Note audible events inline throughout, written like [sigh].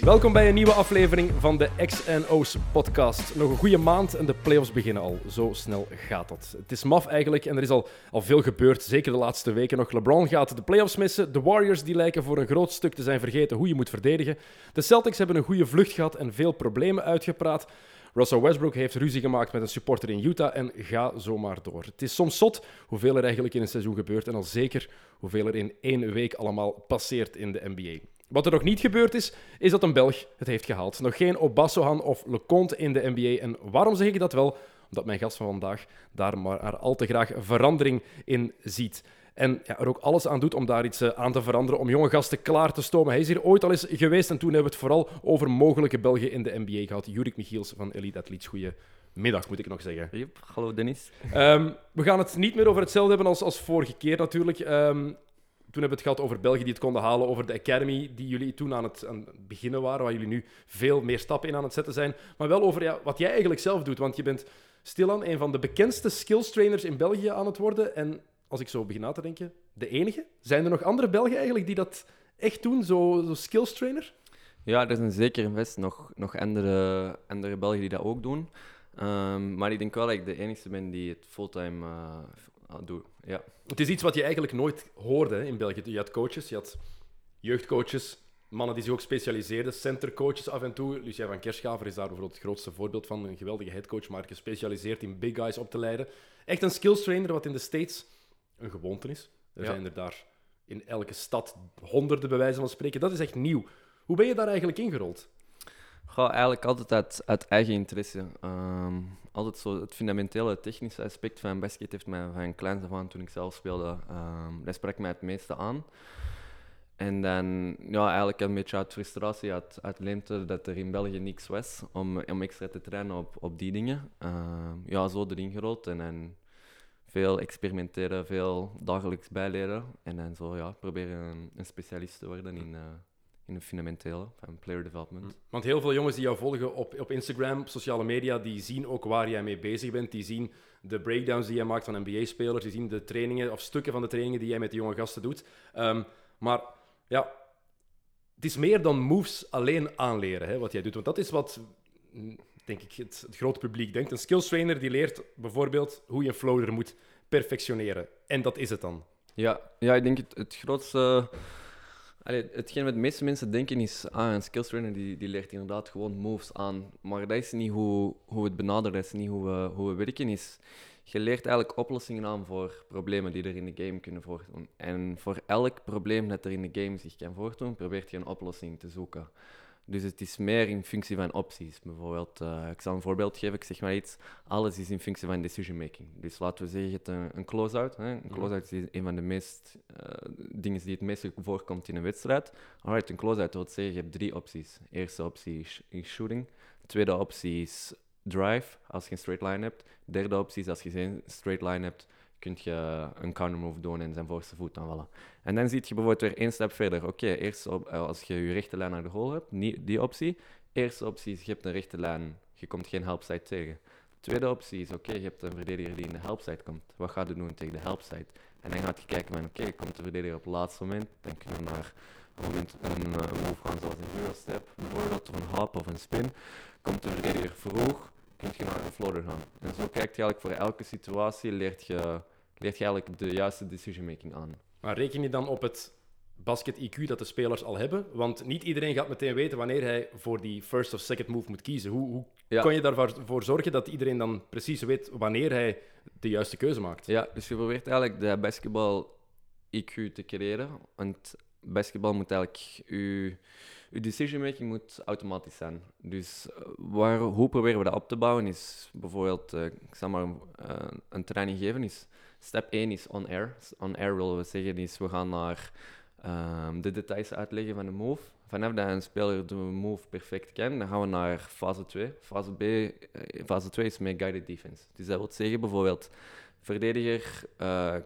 Welkom bij een nieuwe aflevering van de XNO's podcast. Nog een goede maand en de playoffs beginnen al. Zo snel gaat dat. Het is maf eigenlijk en er is al, al veel gebeurd, zeker de laatste weken nog. LeBron gaat de playoffs missen. De Warriors die lijken voor een groot stuk te zijn vergeten hoe je moet verdedigen. De Celtics hebben een goede vlucht gehad en veel problemen uitgepraat. Russell Westbrook heeft ruzie gemaakt met een supporter in Utah en ga zomaar door. Het is soms zot hoeveel er eigenlijk in een seizoen gebeurt en al zeker hoeveel er in één week allemaal passeert in de NBA. Wat er nog niet gebeurd is, is dat een Belg het heeft gehaald. Nog geen Obassohan of Leconte in de NBA. En waarom zeg ik dat wel? Omdat mijn gast van vandaag daar maar al te graag verandering in ziet. En ja, er ook alles aan doet om daar iets eh, aan te veranderen, om jonge gasten klaar te stomen. Hij is hier ooit al eens geweest en toen hebben we het vooral over mogelijke Belgen in de NBA gehad. Jurik Michiels van Elite Athletes. Goedemiddag, moet ik nog zeggen. Yep, hallo Dennis. Ehm, we gaan het niet meer over hetzelfde hebben als, als vorige keer natuurlijk. Ehm, toen hebben we het gehad over België die het konden halen, over de Academy die jullie toen aan het, beginnen waren, waar jullie nu veel meer stappen in aan het zetten zijn. Maar wel over ja, wat jij eigenlijk zelf doet, want je bent stilaan een van de bekendste skills trainers in België aan het worden. En als ik zo begin na te denken, de enige? Zijn er nog andere Belgen eigenlijk die dat echt doen, zo, zo skills trainer? Ja, er zijn zeker in West nog, nog andere, andere Belgen die dat ook doen. Ehm, maar ik denk wel dat ik de enige ben die het fulltime uh, doet. Ja. Het is iets wat je eigenlijk nooit hoorde hè, in België. Je had coaches, je had jeugdcoaches, mannen die zich ook specialiseerden, centercoaches af en toe. Lucia van Kerschaver is daar bijvoorbeeld het grootste voorbeeld van. Een geweldige headcoach, maar gespecialiseerd in big guys op te leiden. Echt een skills trainer, wat in de States een gewoonte is. Er Ja. zijn er daar in elke stad honderden, bij wijze van spreken. Dat is echt nieuw. Hoe ben je daar eigenlijk ingerold? Ga eigenlijk altijd uit, uit eigen interesse. Ehm, altijd zo het fundamentele technische aspect van basket heeft mij van kleins af aan, toen ik zelf speelde, ehm, dat sprak mij het meeste aan. En dan, ja, eigenlijk een beetje uit frustratie, uit, leemte dat er in België niks was om, om extra te trainen op, op die dingen. Ehm, ja, zo erin gerold en veel experimenteren, veel dagelijks bijleren. En dan zo, ja, proberen een, een specialist te worden in, eh, in het fundamentele van player development. Want heel veel jongens die jou volgen op, op Instagram, op sociale media, die zien ook waar jij mee bezig bent. Die zien de breakdowns die jij maakt van NBA-spelers. Die zien de trainingen of stukken van de trainingen die jij met de jonge gasten doet. Ehm, maar ja, het is meer dan moves alleen aanleren, hè, wat jij doet. Want dat is wat, mm, denk ik, het, het grote publiek denkt. Een skills trainer die leert bijvoorbeeld hoe je een floater moet perfectioneren. En dat is het dan. Ja, ja, ik denk het, het grootste. Hetgeen wat de meeste mensen denken is: ah, een skills trainer die, die leert inderdaad gewoon moves aan. Maar dat is niet hoe, hoe het benaderen, dat is niet hoe we, hoe we werken. Is, je leert eigenlijk oplossingen aan voor problemen die er in de game kunnen voordoen. En voor elk probleem dat er in de game zich kan voordoen, probeert je een oplossing te zoeken. Dus het is meer in functie van opties. Bijvoorbeeld, eh, ik zal een voorbeeld geven, ik zeg maar iets. Alles is in functie van decision making. Dus laten we zeggen, je hebt een, een close-out. Hè. Een close-out is een van de meest eh, dingen die het meest voorkomt in een wedstrijd. Alright, een close-out wil zeggen, je hebt drie opties. Eerste optie is, is shooting. Tweede optie is drive, als je een straight line hebt. Derde optie is, als je geen straight line hebt, kun je een counter move doen en zijn voorste voet aanvallen. En dan zie je bijvoorbeeld weer één stap verder. Oké, eerst eh, als je je rechte lijn naar de goal hebt, nie- die optie. Eerste optie is, je hebt een rechte lijn, je komt geen helpside tegen. Tweede optie is, oké, je hebt een verdediger die in de helpside komt. Wat gaat je doen tegen de helpside? En dan gaat je kijken van, oké, komt de verdediger op het laatste moment, dan kunnen we naar een, moment, een eh, move gaan zoals een Eurostep, bijvoorbeeld, of een hop of een spin. Komt de verdediger vroeg, kun je naar een floater gaan. En zo kijkt je eigenlijk voor elke situatie, leert je, leert je eigenlijk de juiste decision making aan. Maar reken je dan op het basket-IQ dat de spelers al hebben? Want niet iedereen gaat meteen weten wanneer hij voor die first of second move moet kiezen. Hoe, hoe Ja. kan je daarvoor voor zorgen dat iedereen dan precies weet wanneer hij de juiste keuze maakt? Ja, dus je probeert eigenlijk de basketbal IQ te creëren. Want basketbal moet eigenlijk je, je decision making moet automatisch zijn. Dus eh, waar, hoe proberen we dat op te bouwen is bijvoorbeeld, eh, ik zal maar eh, een training geven, is step 1 is on air. On air willen we zeggen is we gaan naar ehm, de details uitleggen van de move. Vanaf dat een speler de move perfect kent, dan gaan we naar fase 2. Fase, B, fase 2 is meer guided defense. Dus dat wil zeggen bijvoorbeeld verdediger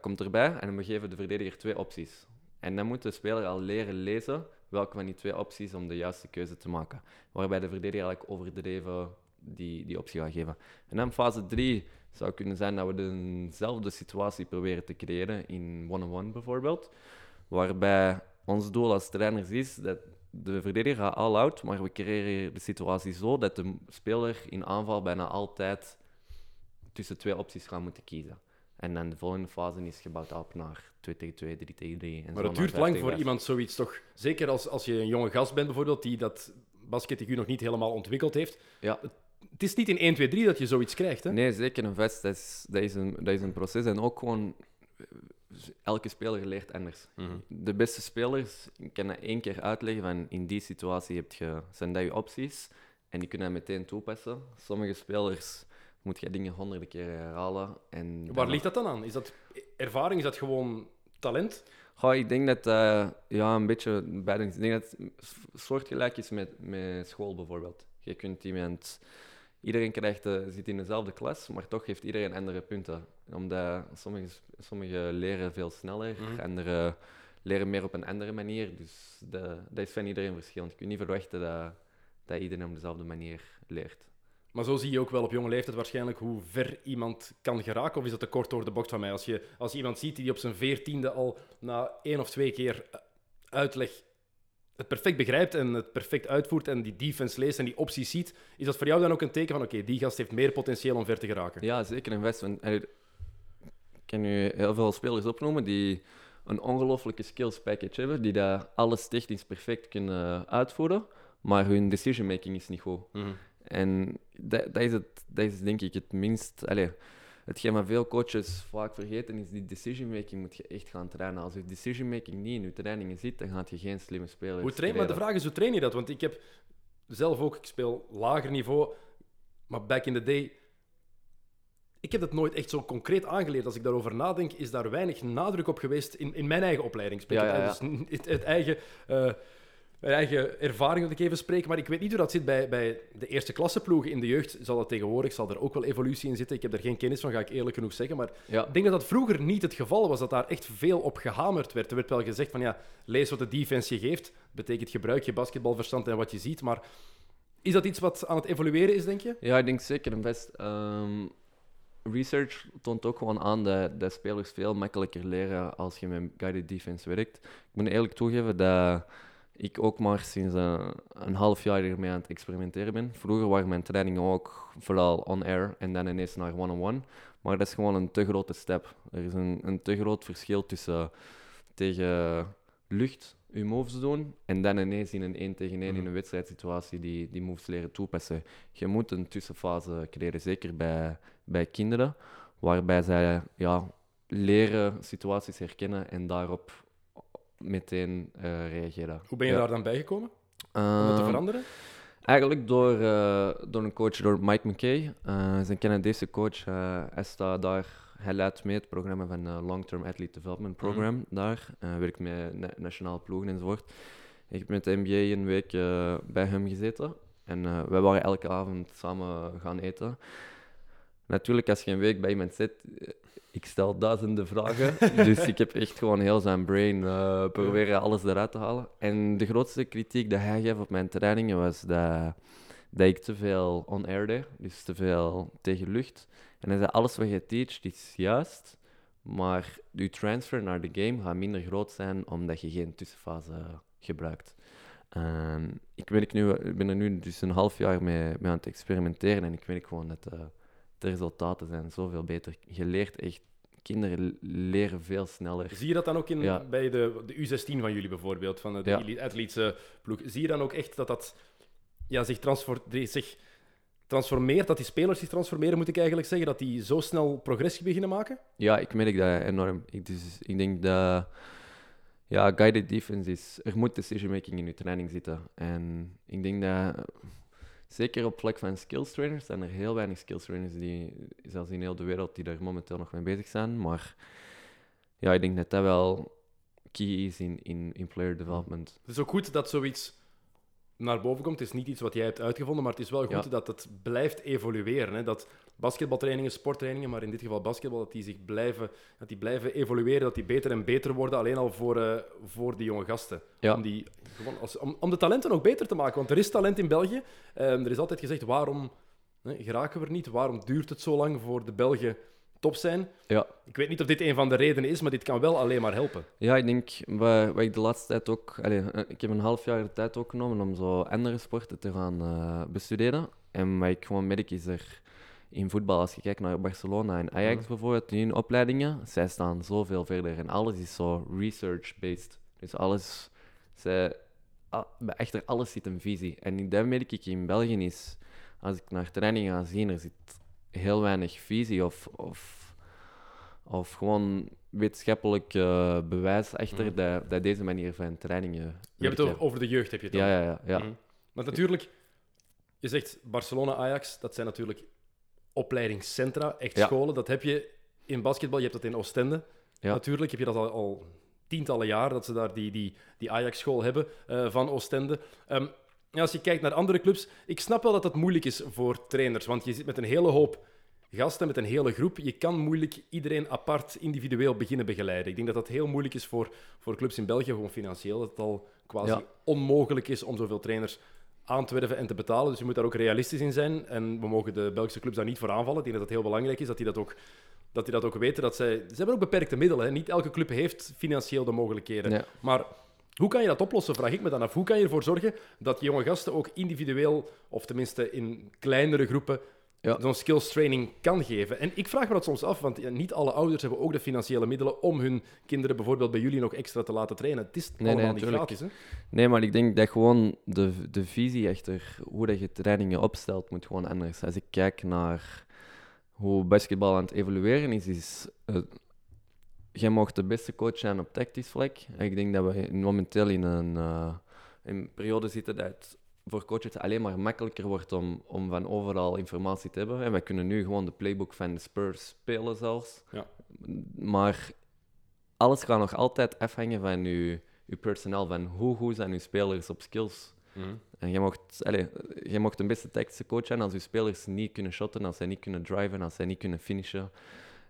komt erbij en we geven de verdediger twee opties. En dan moet de speler al leren lezen welke van die twee opties om de juiste keuze te maken. Waarbij de verdediger eigenlijk overdreven die, die optie gaat geven. En dan fase 3 zou kunnen zijn dat we dezelfde situatie proberen te creëren in one-on-one bijvoorbeeld. Waarbij ons doel als trainers is dat de verdediger gaat all-out, maar we creëren de situatie zo dat de speler in aanval bijna altijd tussen twee opties gaat moeten kiezen. En dan de volgende fase is gebouwd op naar 2 tegen 2, 3 tegen 3. En Maar zo het duurt 5 lang voor 5. iemand zoiets toch... Zeker als, als je een jonge gast bent bijvoorbeeld, die dat basket nog niet helemaal ontwikkeld heeft. Ja. Het is niet in 1, 2, 3 dat je zoiets krijgt, hè? Nee, zeker een vest. Dat is, dat, is een, dat is een proces. En ook gewoon, eh, elke speler leert anders. Mhm. De beste spelers, ik kan dat één keer uitleggen van in die situatie heb je, zijn dat je opties. En die kunnen dat meteen toepassen. Sommige spelers moet je dingen honderden keer herhalen. En Waar ligt dat dan aan? Is dat ervaring? Is dat gewoon talent? Goh, ik denk dat eh, ja, een beetje beide. Ik denk dat het soortgelijk is met, met school bijvoorbeeld. Je kunt iemand. Iedereen krijgt, eh, zit in dezelfde klas, maar toch heeft iedereen andere punten. Omdat sommige, sommige leren veel sneller, Mhm. anderen leren meer op een andere manier. Dus de, dat is van iedereen verschillend. Je kunt niet verwachten dat, dat iedereen op dezelfde manier leert. Maar zo zie je ook wel op jonge leeftijd waarschijnlijk hoe ver iemand kan geraken. Of is dat te kort door de bocht van mij? Als je, als je iemand ziet die op zijn veertiende al na één of twee keer eh, uitleg het perfect begrijpt en het perfect uitvoert en die defense leest en die opties ziet, is dat voor jou dan ook een teken van oké, die gast heeft meer potentieel om ver te geraken? Ja, zeker. Want, allee, ik kan nu heel veel spelers opnoemen die een ongelofelijke skills package hebben, die dat alles technisch perfect kunnen uitvoeren, maar hun decision making is niet goed. Mhm. En dat, dat, is het, dat is denk ik het minst. Allee, hetgeen wat veel coaches vaak vergeten is die decision making moet je echt gaan trainen. Als je decision making niet in je trainingen zit, dan gaat je geen slimme speler Hoe train, maar de vraag is, hoe train je dat? Want ik heb zelf ook, ik speel lager niveau, maar back in the day, ik heb dat nooit echt zo concreet aangeleerd. Als ik daarover nadenk, is daar weinig nadruk op geweest in, in mijn eigen opleiding. Spreek Ja. Dus [laughs] het, het eigen, eh, mijn eigen ervaring dat ik even spreek, maar ik weet niet hoe dat zit bij, bij de eerste klasse ploegen in de jeugd. Zal dat tegenwoordig, zal er ook wel evolutie in zitten. Ik heb er geen kennis van, ga ik eerlijk genoeg zeggen, maar Ja, ik denk dat dat vroeger niet het geval was, dat daar echt veel op gehamerd werd. Er werd wel gezegd van ja, lees wat de defense je geeft. Betekent gebruik je basketbalverstand en wat je ziet. Maar is dat iets wat aan het evolueren is, denk je? Ja, ik denk zeker een best. Ehm, research toont ook gewoon aan dat, dat spelers veel makkelijker leren als je met guided defense werkt. Ik moet eerlijk toegeven dat ik ook maar sinds een, een half jaar hiermee aan het experimenteren ben. Vroeger waren mijn trainingen ook vooral on-air en dan ineens naar one-on-one. Maar dat is gewoon een te grote stap. Er is een, een te groot verschil tussen tegen lucht je moves doen en dan ineens in een 1 tegen 1 in een wedstrijdsituatie die, die moves leren toepassen. Je moet een tussenfase creëren, zeker bij, bij kinderen, waarbij zij ja, leren situaties herkennen en daarop meteen eh, reageren. Hoe ben je Ja. daar dan bijgekomen om dat te Ehm, veranderen? Eigenlijk door, eh, door een coach, door Mike McKay. Eh, hij is een Canadese coach. Eh, hij staat daar, hij leidt mee het programma van eh, Long Term Athlete Development Program daar. Hij werkt met na nationale ploegen enzovoort. Ik heb met de NBA een week eh, bij hem gezeten. En eh wij waren elke avond samen gaan eten. Natuurlijk, als je een week bij iemand zit, eh, ik stel duizenden vragen. [laughs] dus ik heb echt gewoon heel zijn brain eh, proberen alles eruit te halen. En de grootste kritiek dat hij gaf op mijn trainingen was dat, dat ik te veel on-air deed. Dus te veel tegen lucht. En hij zei, alles wat je teacht is juist. Maar je transfer naar de game gaat minder groot zijn omdat je geen tussenfase gebruikt. Ik, werk nu, ik ben er nu dus een half jaar mee, mee aan het experimenteren en ik weet gewoon dat eh, de resultaten zijn zoveel beter. Je leert echt, kinderen leren veel sneller. Zie je dat dan ook in, Ja. bij de, de U16 van jullie bijvoorbeeld, van de, Ja. ploeg? Zie je dan ook echt dat dat ja, zich, zich transformeert, dat die spelers zich transformeren, moet ik eigenlijk zeggen, dat die zo snel progressie beginnen maken? Ja, ik merk dat enorm. Ik, dus, ik denk dat ja, guided defense is. Er moet decision making in je training zitten. En ik denk dat zeker op vlak van skills trainers zijn er heel weinig skills trainers die, zelfs in heel de wereld, die daar momenteel nog mee bezig zijn. Maar ja, ik denk dat dat wel key is in, in, in player development. Het is ook goed dat zoiets naar boven komt. Het is niet iets wat jij hebt uitgevonden, maar het is wel goed Ja. dat het blijft evolueren. Hè? Dat basketbaltrainingen, sporttrainingen, maar in dit geval basketbal, dat die zich blijven, dat die blijven evolueren, dat die beter en beter worden, alleen al voor, eh, voor de jonge gasten. Ja. Om, die, als, om, om de talenten ook beter te maken. Want er is talent in België. Eh, er is altijd gezegd, waarom hè, geraken we er niet? Waarom duurt het zo lang voor de Belgen top zijn? Ja. Ik weet niet of dit een van de redenen is, maar dit kan wel alleen maar helpen. Ja, ik denk, wat, wat ik de laatste tijd ook... Allee, eh, ik heb een half jaar de tijd ook genomen om zo andere sporten te gaan eh, bestuderen. En wat ik gewoon merk is er in voetbal, als je kijkt naar Barcelona en Ajax Mhm. bijvoorbeeld, in hun opleidingen, zij staan zoveel verder. En alles is zo research-based. Dus alles... Zij, ah, bij echter alles zit een visie. En dat merk ik in België is, als ik naar trainingen ga zien, er zit heel weinig visie of... of of gewoon wetenschappelijk eh, bewijs achter Mhm. dat, dat deze manier van trainingen. Je hebt het over, over de jeugd, heb je het Ja, ja, ja. ja. Mhm. Want natuurlijk, je zegt Barcelona, Ajax, dat zijn natuurlijk opleidingscentra, echt Ja. scholen. Dat heb je in basketbal, je hebt dat in Oostende. Ja. Natuurlijk heb je dat al, al tientallen jaar, dat ze daar die, die, die Ajax-school hebben eh, van Oostende. Ehm, als je kijkt naar andere clubs, ik snap wel dat dat moeilijk is voor trainers, want je zit met een hele hoop gasten, met een hele groep. Je kan moeilijk iedereen apart, individueel beginnen begeleiden. Ik denk dat dat heel moeilijk is voor, voor clubs in België, gewoon financieel, dat het al quasi Ja. onmogelijk is om zoveel trainers aan te werven en te betalen. Dus je moet daar ook realistisch in zijn. En we mogen de Belgische clubs daar niet voor aanvallen. Ik denk dat het heel belangrijk is dat die dat ook, dat die dat ook weten. Dat zij, ze hebben ook beperkte middelen. Hè. Niet elke club heeft financieel de mogelijkheden. Ja. Maar hoe kan je dat oplossen, vraag ik me dan af. Hoe kan je ervoor zorgen dat jonge gasten ook individueel, of tenminste in kleinere groepen, Ja. zo'n skills training kan geven? En ik vraag me dat soms af, want niet alle ouders hebben ook de financiële middelen om hun kinderen bijvoorbeeld bij jullie nog extra te laten trainen. Het is nee, allemaal niet tuurlijk. gratis. Hè? Nee, maar ik denk dat gewoon de, de visie achter hoe dat je trainingen opstelt, moet gewoon anders. Als ik kijk naar hoe basketbal aan het evolueren is, is uh, jij mag de beste coach zijn op tactisch vlak. En ik denk dat we momenteel in een, eh, een periode zitten dat het voor coaches alleen maar makkelijker wordt om, om van overal informatie te hebben. En wij kunnen nu gewoon de playbook van de Spurs spelen zelfs. Ja. Maar alles gaat nog altijd afhangen van je, je personeel, van hoe goed zijn je spelers op skills. En je mocht, allez, je mocht een beste tactische coach zijn als je spelers niet kunnen shotten, als zij niet kunnen driven, als zij niet kunnen finishen.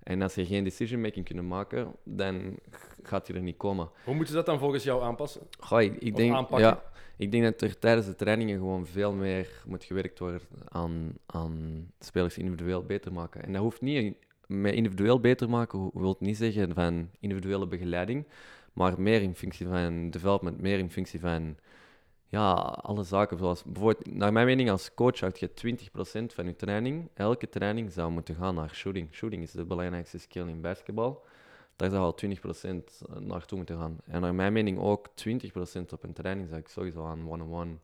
En als je geen decision making kunnen maken, dan gaat hij er niet komen. Hoe moeten ze dat dan volgens jou aanpassen? Goh, ik, denk, aanpakken? ja, ik denk dat er tijdens de trainingen gewoon veel meer moet gewerkt worden aan, aan spelers individueel beter maken. En dat hoeft niet met individueel beter maken, wil niet zeggen van individuele begeleiding, maar meer in functie van development, meer in functie van ja, alle zaken. Zoals bijvoorbeeld, naar mijn mening als coach, houd je 20% van je training, elke training zou moeten gaan naar shooting. Shooting is de belangrijkste skill in basketbal. Daar zou al 20% naartoe moeten gaan. En naar mijn mening ook 20% op een training zou ik sowieso aan one-on-one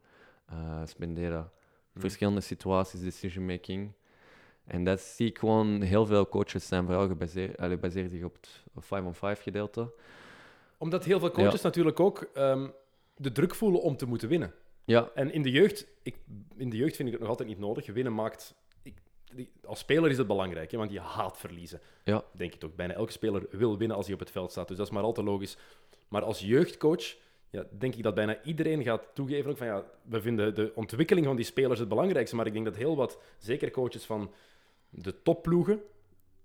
eh, spenderen. Verschillende situaties, decision making. En dat zie ik gewoon, heel veel coaches zijn vooral gebaseerd, baseren zich op het 5-on-5 gedeelte. Omdat heel veel coaches natuurlijk ook ehm, de druk voelen om te moeten winnen. Ja, En in de jeugd, ik, in de jeugd vind ik het nog altijd niet nodig. Winnen maakt... Ik, als speler is het belangrijk, hè, want je haat verliezen. ja, Denk ik toch. Bijna elke speler wil winnen als hij op het veld staat. Dus dat is maar al te logisch. Maar als jeugdcoach ja, denk ik dat bijna iedereen gaat toegeven ook van ja, we vinden de ontwikkeling van die spelers het belangrijkste. Maar ik denk dat heel wat, zeker coaches van de topploegen,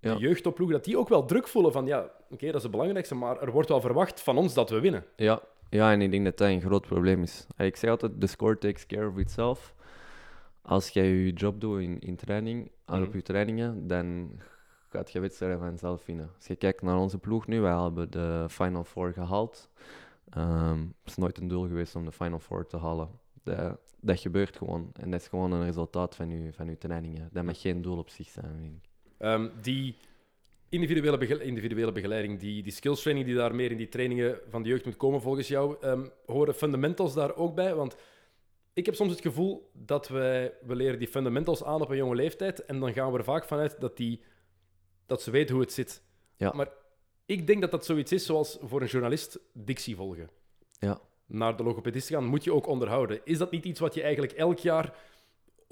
Ja. de jeugdtopploegen, dat die ook wel druk voelen van ja, oké, dat is het belangrijkste, maar er wordt wel verwacht van ons dat we winnen. Ja, ja, en ik denk dat dat een groot probleem is. Ik zeg altijd, the score takes care of itself. Als jij je job doet in, in training, en op Mhm. je trainingen, dan gaat je wedstrijden vanzelf winnen. Als je kijkt naar onze ploeg nu, wij hebben de Final Four gehaald. Ehm, het is nooit een doel geweest om de Final Four te halen. Dat, dat gebeurt gewoon. En dat is gewoon een resultaat van je, van je trainingen. Dat mag geen doel op zich zijn, ik. Ehm, die individuele, bege- individuele begeleiding, die, die skills training die daar meer in die trainingen van de jeugd moet komen, volgens jou, ehm, horen fundamentals daar ook bij? Want ik heb soms het gevoel dat wij, we leren die fundamentals aan op een jonge leeftijd en dan gaan we er vaak vanuit dat, die, dat ze weten hoe het zit. Ja. Maar ik denk dat dat zoiets is zoals voor een journalist dictie volgen. Ja. Naar de logopedist gaan moet je ook onderhouden. Is dat niet iets wat je eigenlijk elk jaar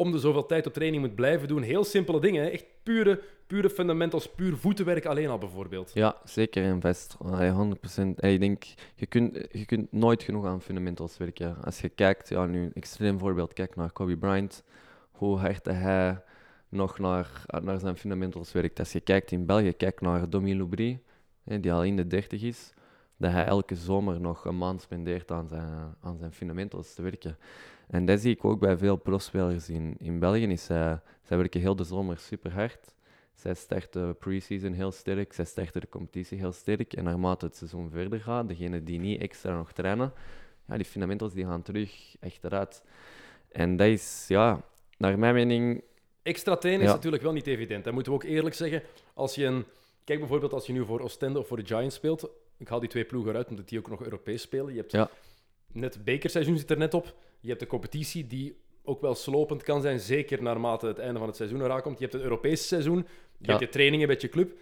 om de zoveel tijd op training moet blijven doen. Heel simpele dingen, echt pure, pure fundamentals, puur voetenwerk alleen al bijvoorbeeld. Ja, zeker en. Allee, 100%. En ik denk, je kunt, je kunt nooit genoeg aan fundamentals werken. Als je kijkt, ja, nu een extreem voorbeeld, kijk naar Kobe Bryant, hoe hard hij nog naar, naar zijn fundamentals werkt. Als je kijkt in België, kijk naar Domi Loubry, hè, die al in de 30 is, dat hij elke zomer nog een maand spendeert aan zijn, aan zijn fundamentals te werken. En dat zie ik ook bij veel pro-spelers in, in België. Is, uh, zij werken heel de zomer super hard. Zij starten pre-season heel sterk, zij starten de competitie heel sterk. En naarmate het seizoen verder gaat, degenen die niet extra nog trainen, ja, die fundamentals die gaan terug achteruit. En dat is, ja, naar mijn mening... Extra trainen is natuurlijk wel niet evident. Dat moeten we ook eerlijk zeggen. Als je een... Kijk bijvoorbeeld als je nu voor Oostende of voor de Giants speelt. Ik haal die twee ploegen uit, omdat die ook nog Europees spelen. Je hebt ja. net bekerseizoen zit er net op. Je hebt de competitie die ook wel slopend kan zijn, zeker naarmate het einde van het seizoen eraan komt. Je hebt het Europese seizoen, je Ja. hebt je trainingen met je club.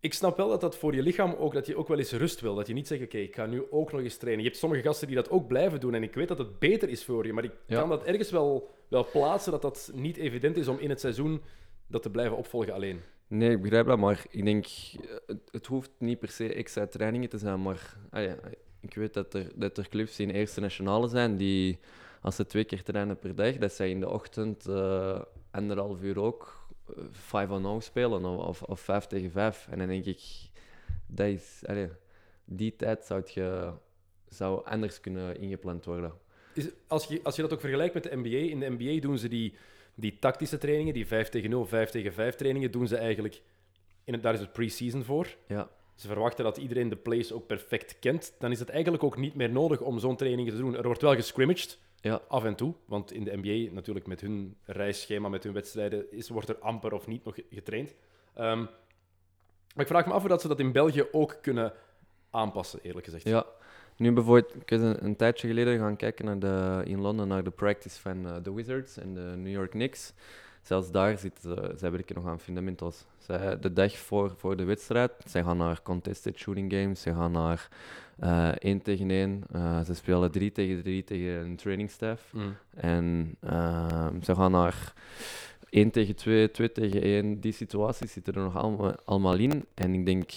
Ik snap wel dat dat voor je lichaam ook, dat je ook wel eens rust wil. Dat je niet zegt, oké, ik ga nu ook nog eens trainen. Je hebt sommige gasten die dat ook blijven doen en ik weet dat het beter is voor je, maar ik Ja. kan dat ergens wel, wel plaatsen, dat dat niet evident is om in het seizoen dat te blijven opvolgen alleen. Nee, ik begrijp dat, maar ik denk, eh, het, hoeft niet per se extra trainingen te zijn, maar ah ik weet dat er, dat er clubs in eerste nationale zijn die, als ze twee keer trainen per dag, dat zij in de ochtend eh anderhalf uur ook eh, 5 on 0 spelen of, of, of 5 tegen 5. En dan denk ik, dat is, die tijd zou, je, zou anders kunnen ingepland worden. Is, als, je, als je dat ook vergelijkt met de NBA, in de NBA doen ze die, die tactische trainingen, die 5 tegen 0, 5 tegen 5 trainingen, doen ze eigenlijk, in het, daar is het pre-season voor. Ja, Ze verwachten dat iedereen de plays ook perfect kent. Dan is het eigenlijk ook niet meer nodig om zo'n training te doen. Er wordt wel gescrimmaged, ja, af en toe. Want in de NBA, natuurlijk met hun reisschema, met hun wedstrijden, is, wordt er amper of niet nog getraind. Ehm, maar ik vraag me af of dat ze dat in België ook kunnen aanpassen, eerlijk gezegd. Ja, nu bijvoorbeeld, ik was een, een tijdje geleden gaan kijken naar de, in Londen naar de practice van eh, de Wizards en de New York Knicks. Zelfs daar zitten ze, zij werken nog aan fundamentals. Zij, de dag voor, voor de wedstrijd, zij gaan naar contested shooting games, ze gaan naar eh 1 tegen 1. Eh, ze spelen 3 tegen 3 tegen een training staff. Mm. En ehm, ze gaan naar 1 tegen 2, 2 tegen 1. Die situaties zitten er nog allemaal, allemaal in. En ik denk,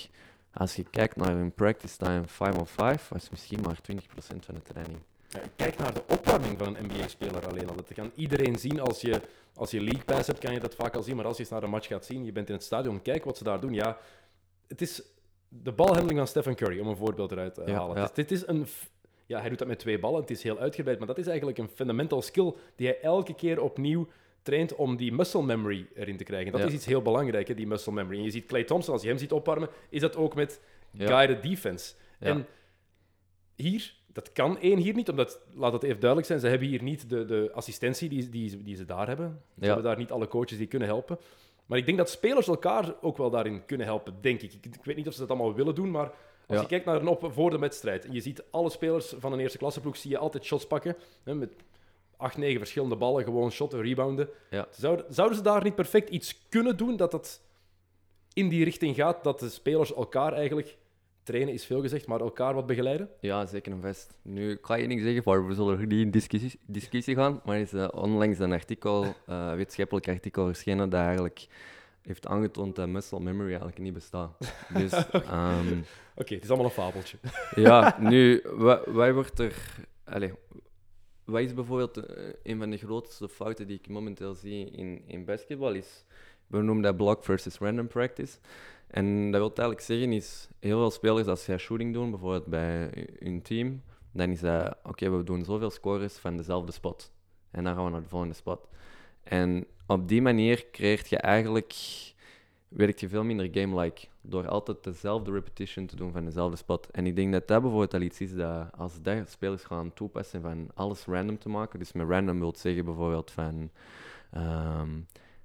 als je kijkt naar hun practice time 5 on 5, was misschien maar 20% van de training. Ja, kijk naar de opwarming van een NBA-speler alleen al. Dat kan iedereen zien als je, als je League Pass hebt, kan je dat vaak al zien. Maar als je eens naar een match gaat zien, je bent in het stadion, kijk wat ze daar doen. Ja, het is de balhandeling van Stephen Curry, om een voorbeeld eruit te halen. ja. Dit is een... Ja, hij doet dat met twee ballen. Het is heel uitgebreid, maar dat is eigenlijk een fundamental skill die hij elke keer opnieuw traint om die muscle memory erin te krijgen. Dat Ja. is iets heel belangrijks, die muscle memory. En je ziet Clay Thompson, als je hem ziet opwarmen, is dat ook met Ja. guided defense. Ja. En hier, dat kan één hier niet, omdat, laat het even duidelijk zijn, ze hebben hier niet de, de assistentie die, die, die ze daar hebben. Ze hebben daar niet alle coaches die kunnen helpen. Maar ik denk dat spelers elkaar ook wel daarin kunnen helpen, denk ik. Ik, ik weet niet of ze dat allemaal willen doen, maar als Ja. je kijkt naar een op voor de wedstrijd en je ziet alle spelers van een eerste klasseploeg, zie je altijd shots pakken. Hè, met acht, negen verschillende ballen, gewoon shotten, rebounden. Ja. Zouden, zouden ze daar niet perfect iets kunnen doen dat het in die richting gaat, dat de spelers elkaar eigenlijk, trainen is veel gezegd, maar elkaar wat begeleiden? Ja, zeker en vast. Nu, ik ga je niks zeggen, voor we zullen niet in discussie, discussie gaan, maar er is eh, onlangs een artikel, eh wetenschappelijk artikel verschenen dat eigenlijk heeft aangetoond dat muscle memory eigenlijk niet bestaat. Dus [laughs] ehm, Oké, het is allemaal een fabeltje. ja, nu, wa- wij wordt er... Allez, wat is bijvoorbeeld eh, een van de grootste fouten die ik momenteel zie in, in basketbal is, we noemen dat block versus random practice. En dat wil eigenlijk zeggen is, heel veel spelers als zij shooting doen, bijvoorbeeld bij hun team, dan is dat, oké, we doen zoveel scores van dezelfde spot. En dan gaan we naar de volgende spot. En op die manier creëert je eigenlijk, werkt je veel minder game-like. Door altijd dezelfde repetition te doen van dezelfde spot. En ik denk dat dat bijvoorbeeld al iets is dat als dat spelers gaan toepassen van alles random te maken. Dus met random wil zeggen bijvoorbeeld van... ehm,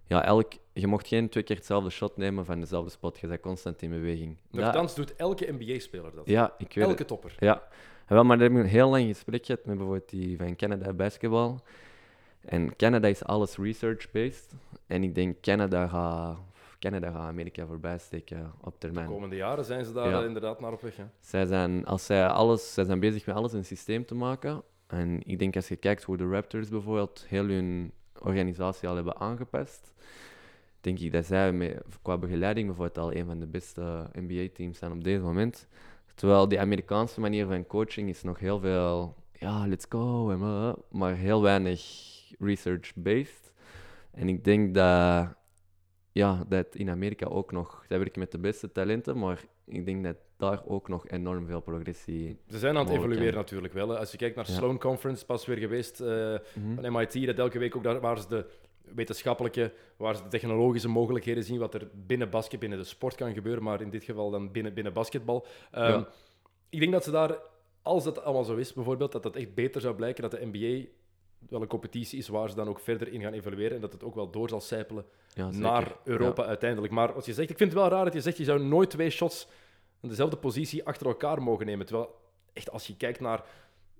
ja, elk, je mocht geen twee keer hetzelfde shot nemen van dezelfde spot. Je bent constant in beweging. Nochtans doet elke NBA-speler dat. ja, ik weet het. elke topper. Ja, En wel, maar daar heb ik een heel lang gesprek gehad met bijvoorbeeld die van Canada Basketball. En Canada is alles research-based. En ik denk Canada gaat, Canada gaat Amerika voorbij steken op De termijn. komende jaren zijn ze daar Ja. eh, inderdaad naar op weg. Hè? Zij zijn, als zij, alles, zij zijn bezig met alles een systeem te maken. En ik denk als je kijkt hoe de Raptors bijvoorbeeld heel hun organisatie al hebben aangepast, denk ik dat zij met, qua begeleiding bijvoorbeeld al een van de beste NBA-teams zijn op deze moment. Terwijl die Amerikaanse manier van coaching is nog heel veel, ja, let's go, blah, blah, maar heel weinig research-based. En ik denk dat, ja, dat in Amerika ook nog, zij werken met de beste talenten, maar ik denk dat daar ook nog enorm veel progressie Ze zijn aan het evolueren natuurlijk wel. hè. Als je kijkt naar Ja. Sloan Conference, pas weer geweest Mhm. van MIT, dat elke week ook daar, waar ze de wetenschappelijke, waar ze de technologische mogelijkheden zien, wat er binnen basket, binnen de sport kan gebeuren, maar in dit geval dan binnen, binnen basketbal. Ehm, Ja. Ik denk dat ze daar, als dat allemaal zo is, bijvoorbeeld, dat dat echt beter zou blijken, dat de NBA wel een competitie is waar ze dan ook verder in gaan evolueren en dat het ook wel door zal sijpelen Ja, naar Europa uiteindelijk. Maar wat je zegt, ik vind het wel raar dat je zegt, je zou nooit twee shots in dezelfde positie achter elkaar mogen nemen. Terwijl, echt, als je kijkt naar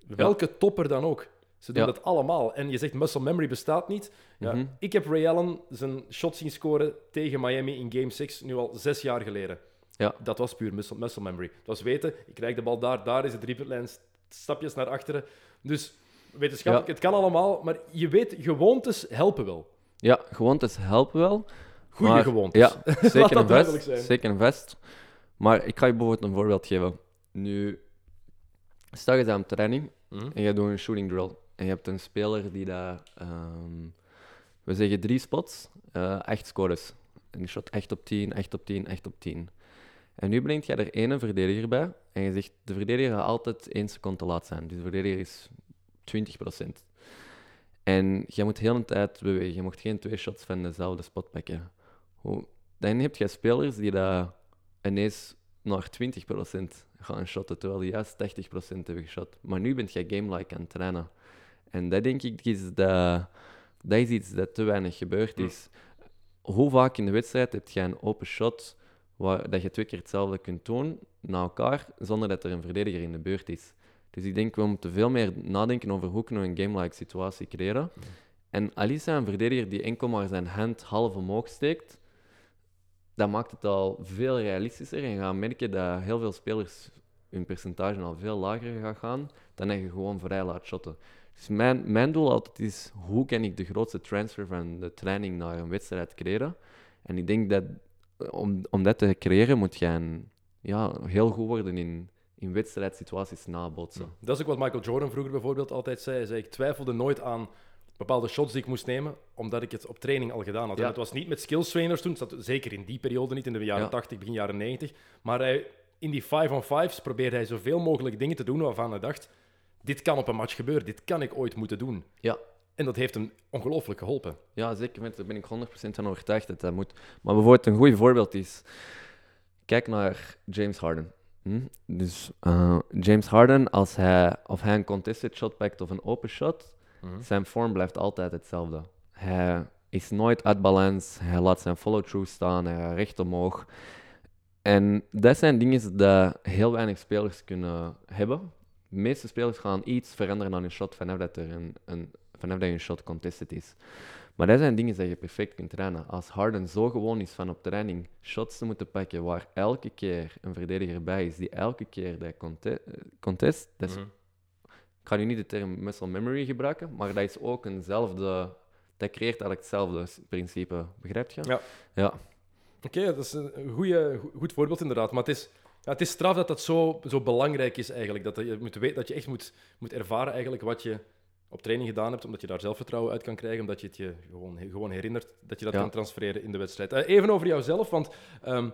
welke topper dan ook, ze doen dat allemaal. En je zegt, muscle memory bestaat niet. Ja, Mhm. Ik heb Ray Allen zijn shot zien scoren tegen Miami in Game 6, nu al zes jaar geleden. Ja. Dat was puur muscle, muscle memory. Dat was weten, ik krijg de bal daar, daar is het driepuntlijn, stapjes naar achteren. Dus wetenschappelijk, het kan allemaal, maar je weet, gewoontes helpen wel. Ja, gewoontes helpen wel. Goede maar- gewoontes. Ja, [laughs] zeker dat en duidelijk vast. zijn. Zeker en vast. Maar ik ga je bijvoorbeeld een voorbeeld geven. Nu, stel je bent aan training Mhm. en je doet een shooting drill. En je hebt een speler die daar, ehm, we zeggen drie spots, eh echt scores. En die shot echt op 10, echt op 10, echt op 10. En nu brengt jij er één verdediger bij en je zegt, de verdediger gaat altijd één seconde te laat zijn. Dus de verdediger is 20%. En je moet heel de tijd bewegen. Je mocht geen twee shots van dezelfde spot pakken. Hoe, dan heb je spelers die dat ineens naar 20% gaan shotten, terwijl die juist 80% hebben geshot. Maar nu bent je game-like aan het trainen. En dat denk ik is, dat, dat is iets dat te weinig gebeurd is. Hoe vaak in de wedstrijd heb je een open shot waar dat je twee keer hetzelfde kunt doen na elkaar, zonder dat er een verdediger in de beurt is. Dus ik denk, we moeten veel meer nadenken over hoe kunnen we een game-like situatie creëren. En al is hij een verdediger die enkel maar zijn hand half omhoog steekt, dat maakt het al veel realistischer. En je gaat merken dat heel veel spelers hun percentage al veel lager gaat gaan dan dat je gewoon vrij laat shotten. Dus mijn, mijn doel altijd is, hoe kan ik de grootste transfer van de training naar een wedstrijd creëren? En ik denk dat om, om dat te creëren moet je een, ja, heel goed worden in, in wedstrijdsituaties nabootsen. Dat is ook wat Michael Jordan vroeger bijvoorbeeld altijd zei. Hij zei, ik twijfelde nooit aan bepaalde shots die ik moest nemen, omdat ik het op training al gedaan had. En Ja. het was niet met skills trainers toen, dat zeker in die periode niet, in de jaren Ja. 80, begin jaren 90. Maar hij, in die 5-on-5's probeerde hij zoveel mogelijk dingen te doen waarvan hij dacht, dit kan op een match gebeuren, dit kan ik ooit moeten doen. Ja. En dat heeft hem ongelooflijk geholpen. Ja, zeker. Daar ben ik 100% van overtuigd dat dat moet. Maar bijvoorbeeld een goed voorbeeld is... Kijk naar James Harden. Hm? Dus eh, James Harden, als hij, of hij een contested shot pakt of een open shot, zijn vorm blijft altijd hetzelfde. Hij is nooit uit balans, hij laat zijn follow-through staan, hij gaat recht omhoog. En dat zijn dingen die heel weinig spelers kunnen hebben. De meeste spelers gaan iets veranderen aan hun shot vanaf dat, er een, een, vanaf dat hun shot contested is. Maar dat zijn dingen die je perfect kunt trainen. Als Harden zo gewoon is van op training shots te moeten pakken waar elke keer een verdediger bij is, die elke keer dat eh, contest, dat is, Mhm. ik ga nu niet de term muscle memory gebruiken, maar dat is ook eenzelfde, dat creëert eigenlijk hetzelfde principe. Begrijp je? Ja. Ja. Oké, dat is een goed voorbeeld inderdaad. Maar het is, ja, het is straf dat dat zo, zo belangrijk is eigenlijk. Dat je, moet weten, dat je echt moet, moet ervaren eigenlijk wat je op training gedaan hebt, omdat je daar zelfvertrouwen uit kan krijgen, omdat je het je gewoon, gewoon herinnert, dat je dat Ja. kan transfereren in de wedstrijd. Eh, even over jouzelf, want ehm,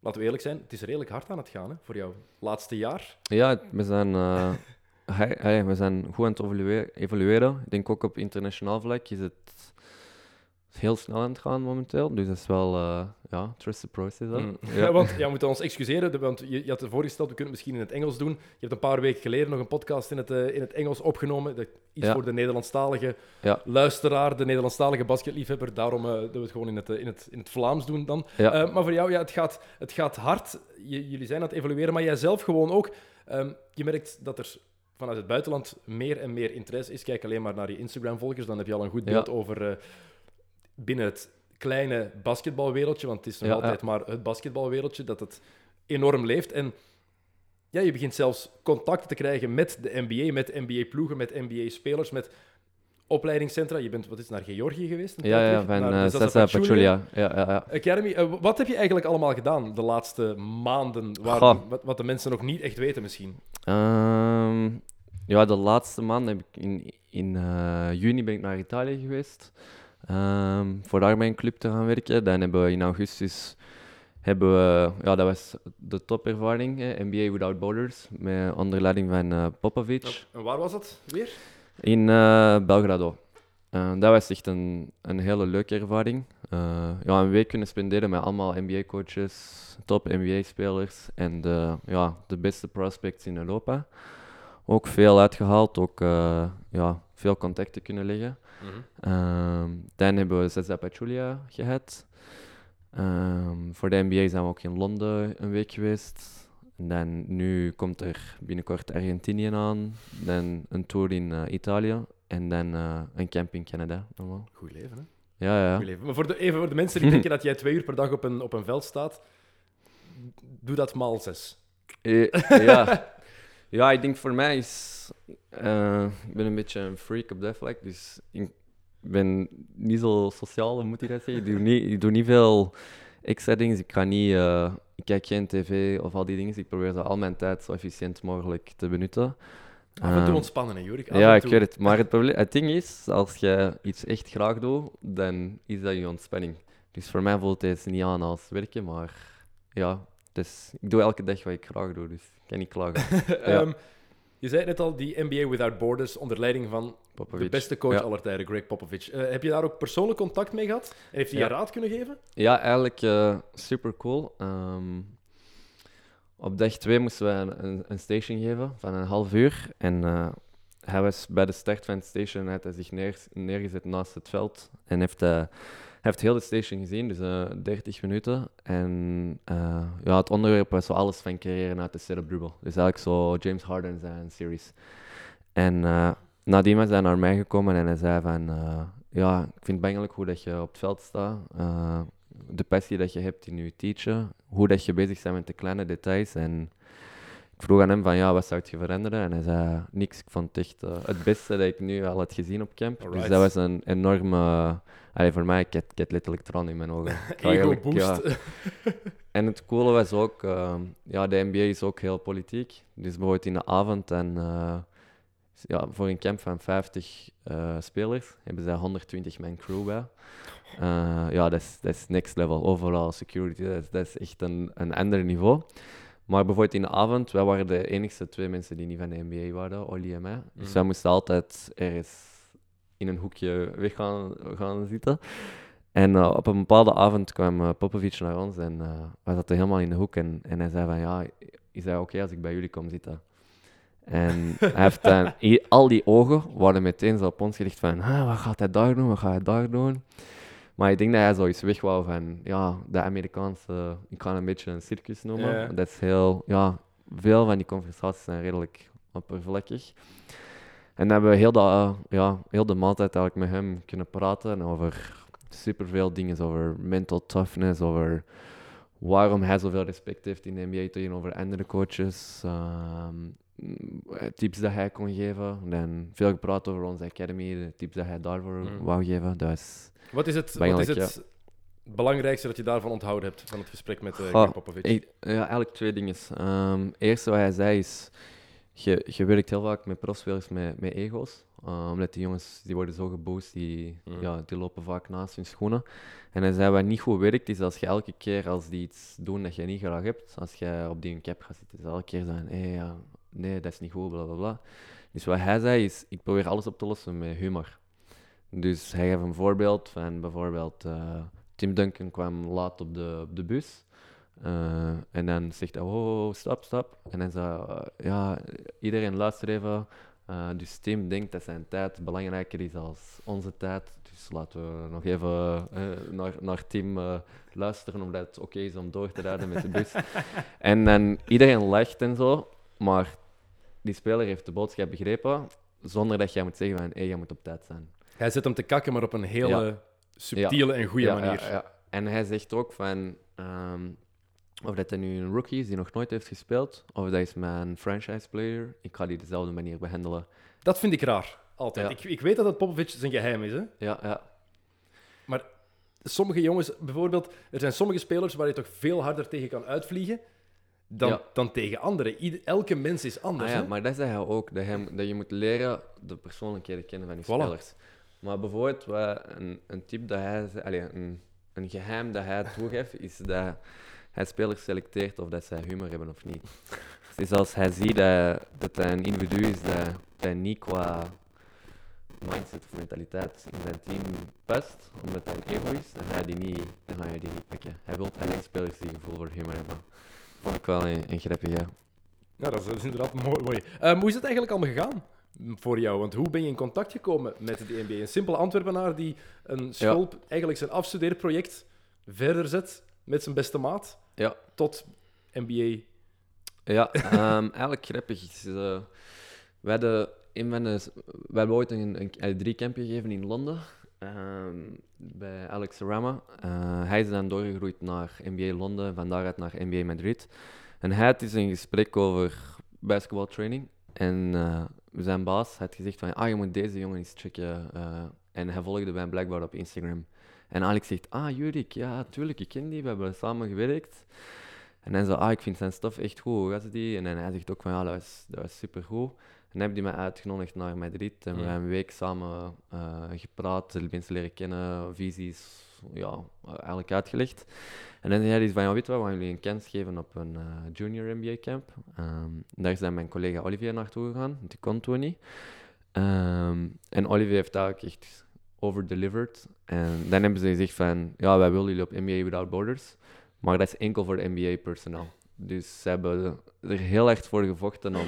laten we eerlijk zijn, het is redelijk hard aan het gaan hè, voor jou. Laatste jaar. Ja, we zijn, eh, [laughs] hij- hij- we zijn goed aan het evolue- evolueren. Ik denk ook op internationaal vlak is het heel snel aan het gaan momenteel. Dus dat is wel, eh, ja, trust the process. hè. Mm. [laughs] Ja. want ja, we moeten ons excuseren, want je, je had het voorgesteld, we kunnen het misschien in het Engels doen. Je hebt een paar weken geleden nog een podcast in het, eh, in het Engels opgenomen. Dat, iets Ja. voor de Nederlandstalige Ja. luisteraar, de Nederlandstalige basketliefhebber. Daarom eh, dat we het gewoon in het, in het, in het Vlaams doen dan. Ja. Eh, maar voor jou, ja, het, gaat, het gaat hard. Jullie zijn aan het evalueren, maar jij zelf gewoon ook. Ehm, je merkt dat er vanuit het buitenland meer en meer interesse is. Kijk alleen maar naar je Instagram-volgers, dan heb je al een goed Ja. beeld over eh, binnen het kleine basketbalwereldje, want het is nog Ja, altijd maar het basketbalwereldje, dat het enorm leeft. En ja, je begint zelfs contacten te krijgen met de NBA, met NBA-ploegen, met NBA-spelers, met opleidingscentra. Je bent wat is naar Georgië geweest? Ja, ja, van uh, Sasa Pachulia. Ja, ja, ja. Academy. Eh, wat heb je eigenlijk allemaal gedaan de laatste maanden? Waar, wat de mensen nog niet echt weten misschien. Ehm, ja, de laatste maand heb ik in, in eh, juni ben ik naar Italië geweest. Ehm, voor daar bij een club te gaan werken. Dan hebben we in augustus hebben we, ja, dat was de topervaring, NBA Without Borders, met onder leiding van eh, Popovic En waar was dat weer? in eh, Belgrado. Eh, dat was echt een, een hele leuke ervaring. Ja, een week kunnen spenderen met allemaal NBA-coaches, top NBA-spelers en de, ja, de beste prospects in Europa. Ook veel uitgehaald, ook ja, veel contacten kunnen leggen. Ehm, dan hebben we Cesar Pachulia gehad. Ehm, voor de NBA zijn we ook in Londen een week geweest. En dan nu komt er binnenkort Argentinië aan. Dan een tour in eh, Italië. En dan eh, een camp in Canada. Normaal. Goed leven, hè? Ja, ja. Goed leven. Maar voor de, even voor de mensen die denken dat jij twee uur per dag op een, op een veld staat, doe dat maal zes. Eh, ja. [laughs] ja, ik denk voor mij is... eh, ik ben een beetje een freak op dat vlak, dus ik ben niet zo sociaal, moet je dat zeggen? Ik doe niet, ik doe niet veel extra dingen. Ik, ga niet, eh, ik kijk geen tv of al die dingen. Ik probeer zo al mijn tijd zo efficiënt mogelijk te benutten. Af en toe Ehm, ontspannen, hè, Jorik. Af ja, ik weet het. Maar het, [laughs] probleem, het ding is, als je iets echt graag doet, dan is dat je ontspanning. Dus voor mij voelt het niet aan als werken, maar ja, dus ik doe elke dag wat ik graag doe, dus ik kan niet klagen. [laughs] Ehm, je zei het net al, die NBA Without Borders onder leiding van de beste coach Ja. aller tijden, Greg Popovich. Eh, heb je daar ook persoonlijk contact mee gehad? En heeft hij Ja. je raad kunnen geven? Ja, eigenlijk eh, super cool. Ehm, op dag 2 moesten we een, een, een station geven van een half uur. En eh, hij was bij de start van het station had hij zich neer, neergezet naast het veld. En heeft, heeft heel de station gezien, dus eh 30 minuten. En eh, ja, het onderwerp was zo alles van creëren uit de setup dribble. Dus eigenlijk zo James Harden zijn series. En eh, nadien was hij naar mij gekomen en hij zei van... eh, ja, ik vind het bangelijk hoe dat je op het veld staat. eh, de passie dat je hebt in je teachen. Hoe dat je bezig bent met de kleine details. En ik vroeg aan hem van, ja, wat zou je veranderen? En hij zei, niks. Ik vond het echt eh, het beste dat ik nu al had gezien op camp. Alright. Dus dat was een enorme... allee, voor mij, ik had, ik had letterlijk tranen in mijn ogen. [laughs] Ego ja, boost. [laughs] en het coole was ook, ehm, ja, de NBA is ook heel politiek. Dus bijvoorbeeld in de avond en eh, ja, voor een camp van 50 eh, spelers hebben zij 120 man crew bij. Eh, ja, dat is, dat is next level. Overal security, dat is, dat is echt een, een ander niveau. Maar bijvoorbeeld in de avond, wij waren de enigste twee mensen die niet van de NBA waren, Oli en mij. Dus Mhm. wij moesten altijd ergens in een hoekje weg gaan, gaan zitten. En eh, op een bepaalde avond kwam eh, Popovic naar ons en eh wij zaten helemaal in de hoek. En, en hij zei van, ja, is dat oké als ik bij jullie kom zitten? En hij heeft dan, [laughs] al die ogen waren meteen zo op ons gericht van, ah, wat gaat hij daar doen, wat gaat hij daar doen? Maar ik denk dat hij zoiets weg wou van, ja, de Amerikaanse, ik kan een beetje een circus noemen. Dat is heel, ja, veel van die conversaties zijn redelijk oppervlakkig. En dan hebben we heel de, eh, ja, heel de maaltijd eigenlijk met hem kunnen praten over superveel dingen, over mental toughness, over waarom hij zoveel respect heeft in de NBA tegenover andere coaches, ehm, tips dat hij kon geven. Dan veel gepraat over onze academy, de tips dat hij daarvoor Mhm. wou geven. Is, Wat is het, wat is het belangrijkste dat je daarvan onthouden hebt, van het gesprek met? Ik- ja, eigenlijk twee dingen. Het eerste wat hij zei is, je, je werkt heel vaak met profspelers met, met ego's. Uh, omdat die jongens die worden zo geboost, die, Mhm. ja, die lopen vaak naast hun schoenen. En hij zei wat niet goed werkt, is als je elke keer als die iets doen dat je niet graag hebt, als je op die hun cap gaat zitten, is elke keer zeggen, hé, ja, nee, dat is niet goed, bla bla bla. Dus wat hij zei is, ik probeer alles op te lossen met humor. Dus hij gaf een voorbeeld van bijvoorbeeld eh, Tim Duncan kwam laat op de, op de bus. Eh, en dan zegt hij, oh, stop, stop. En dan eh, ja, iedereen luister even. Eh, dus Tim denkt dat zijn tijd belangrijker is als onze tijd. Dus laten we nog even eh, naar, naar Tim luisteren, omdat het oké is om door te rijden met de bus. [laughs] en dan iedereen lacht en zo, maar die speler heeft de boodschap begrepen, zonder dat jij moet zeggen van, hé, jij moet op tijd zijn. Hij zet hem te kakken, maar op een hele Ja. subtiele en goede Ja, manier. Ja, ja. En hij zegt ook van, ehm, of dat hij nu een rookie is die nog nooit heeft gespeeld, of dat is mijn franchise player, ik ga die dezelfde manier behandelen. Dat vind ik raar. altijd. Ja. Ik, ik weet dat het Popovic zijn geheim is, hè? Ja, ja. Maar sommige jongens, bijvoorbeeld, er zijn sommige spelers waar je toch veel harder tegen kan uitvliegen dan, Ja. dan tegen anderen. Ieder- elke mens is anders. Ah ja, hè? maar dat zeg je ook, dat je, dat je moet leren de persoonlijkheden kennen van die Voilà. spelers. Maar bijvoorbeeld, een, een tip dat hij, allee, een, een geheim dat hij toegeeft, is dat hij spelers selecteert of dat zij humor hebben of niet. Dus als hij ziet dat, dat hij een individu is dat, dat niet qua mindset of mentaliteit in zijn team past, omdat hij een ego is, dan ga je die niet, dan ga je die niet pikken. Hij wil alleen spelers die gevoel voor humor hebben. Vond ik wel een, een grappig, ja. Ja, dat is, dat is inderdaad mooi. mooi. Ehm, hoe is het eigenlijk allemaal gegaan voor jou? Want hoe ben je in contact gekomen met de NBA? Een simpele Antwerpenaar die een school, eigenlijk zijn afstudeerproject, verder zet met zijn beste maat Ja, tot NBA. Ja, ehm, eigenlijk grappig. eh, we, hadden een hebben ooit een, een, eh, drie campen gegeven in Londen ehm, bij Alex Rama. Eh, hij is dan doorgegroeid naar NBA Londen, van daaruit naar NBA Madrid. En hij had dus een gesprek over basketbaltraining. En zijn baas had gezegd van, ah, je moet deze jongen eens checken. en hij volgde mij blijkbaar op Instagram. En Alex zegt, ah, Jurik, ja, tuurlijk, ik ken die, we hebben samen gewerkt. En hij zei, ah, ik vind zijn stof echt goed, hoe was die? En hij zegt ook van, ja, dat was, dat was supergoed. En heb hij mij uitgenodigd naar Madrid en we hebben een week samen eh, gepraat, de mensen leren kennen, visies, ja, eigenlijk uitgelegd. En dan zei hij van, ja, weet je wat, we gaan jullie een kans geven op een eh, junior NBA camp. Ehm, daar is dan mijn collega Olivier naartoe gegaan, die kon toen niet. Ehm, en Olivier heeft eigenlijk echt overdelivered. En dan hebben ze gezegd van, ja, wij willen jullie op NBA Without Borders. Maar dat is enkel voor NBA-personeel. Dus ze hebben er heel erg voor gevochten om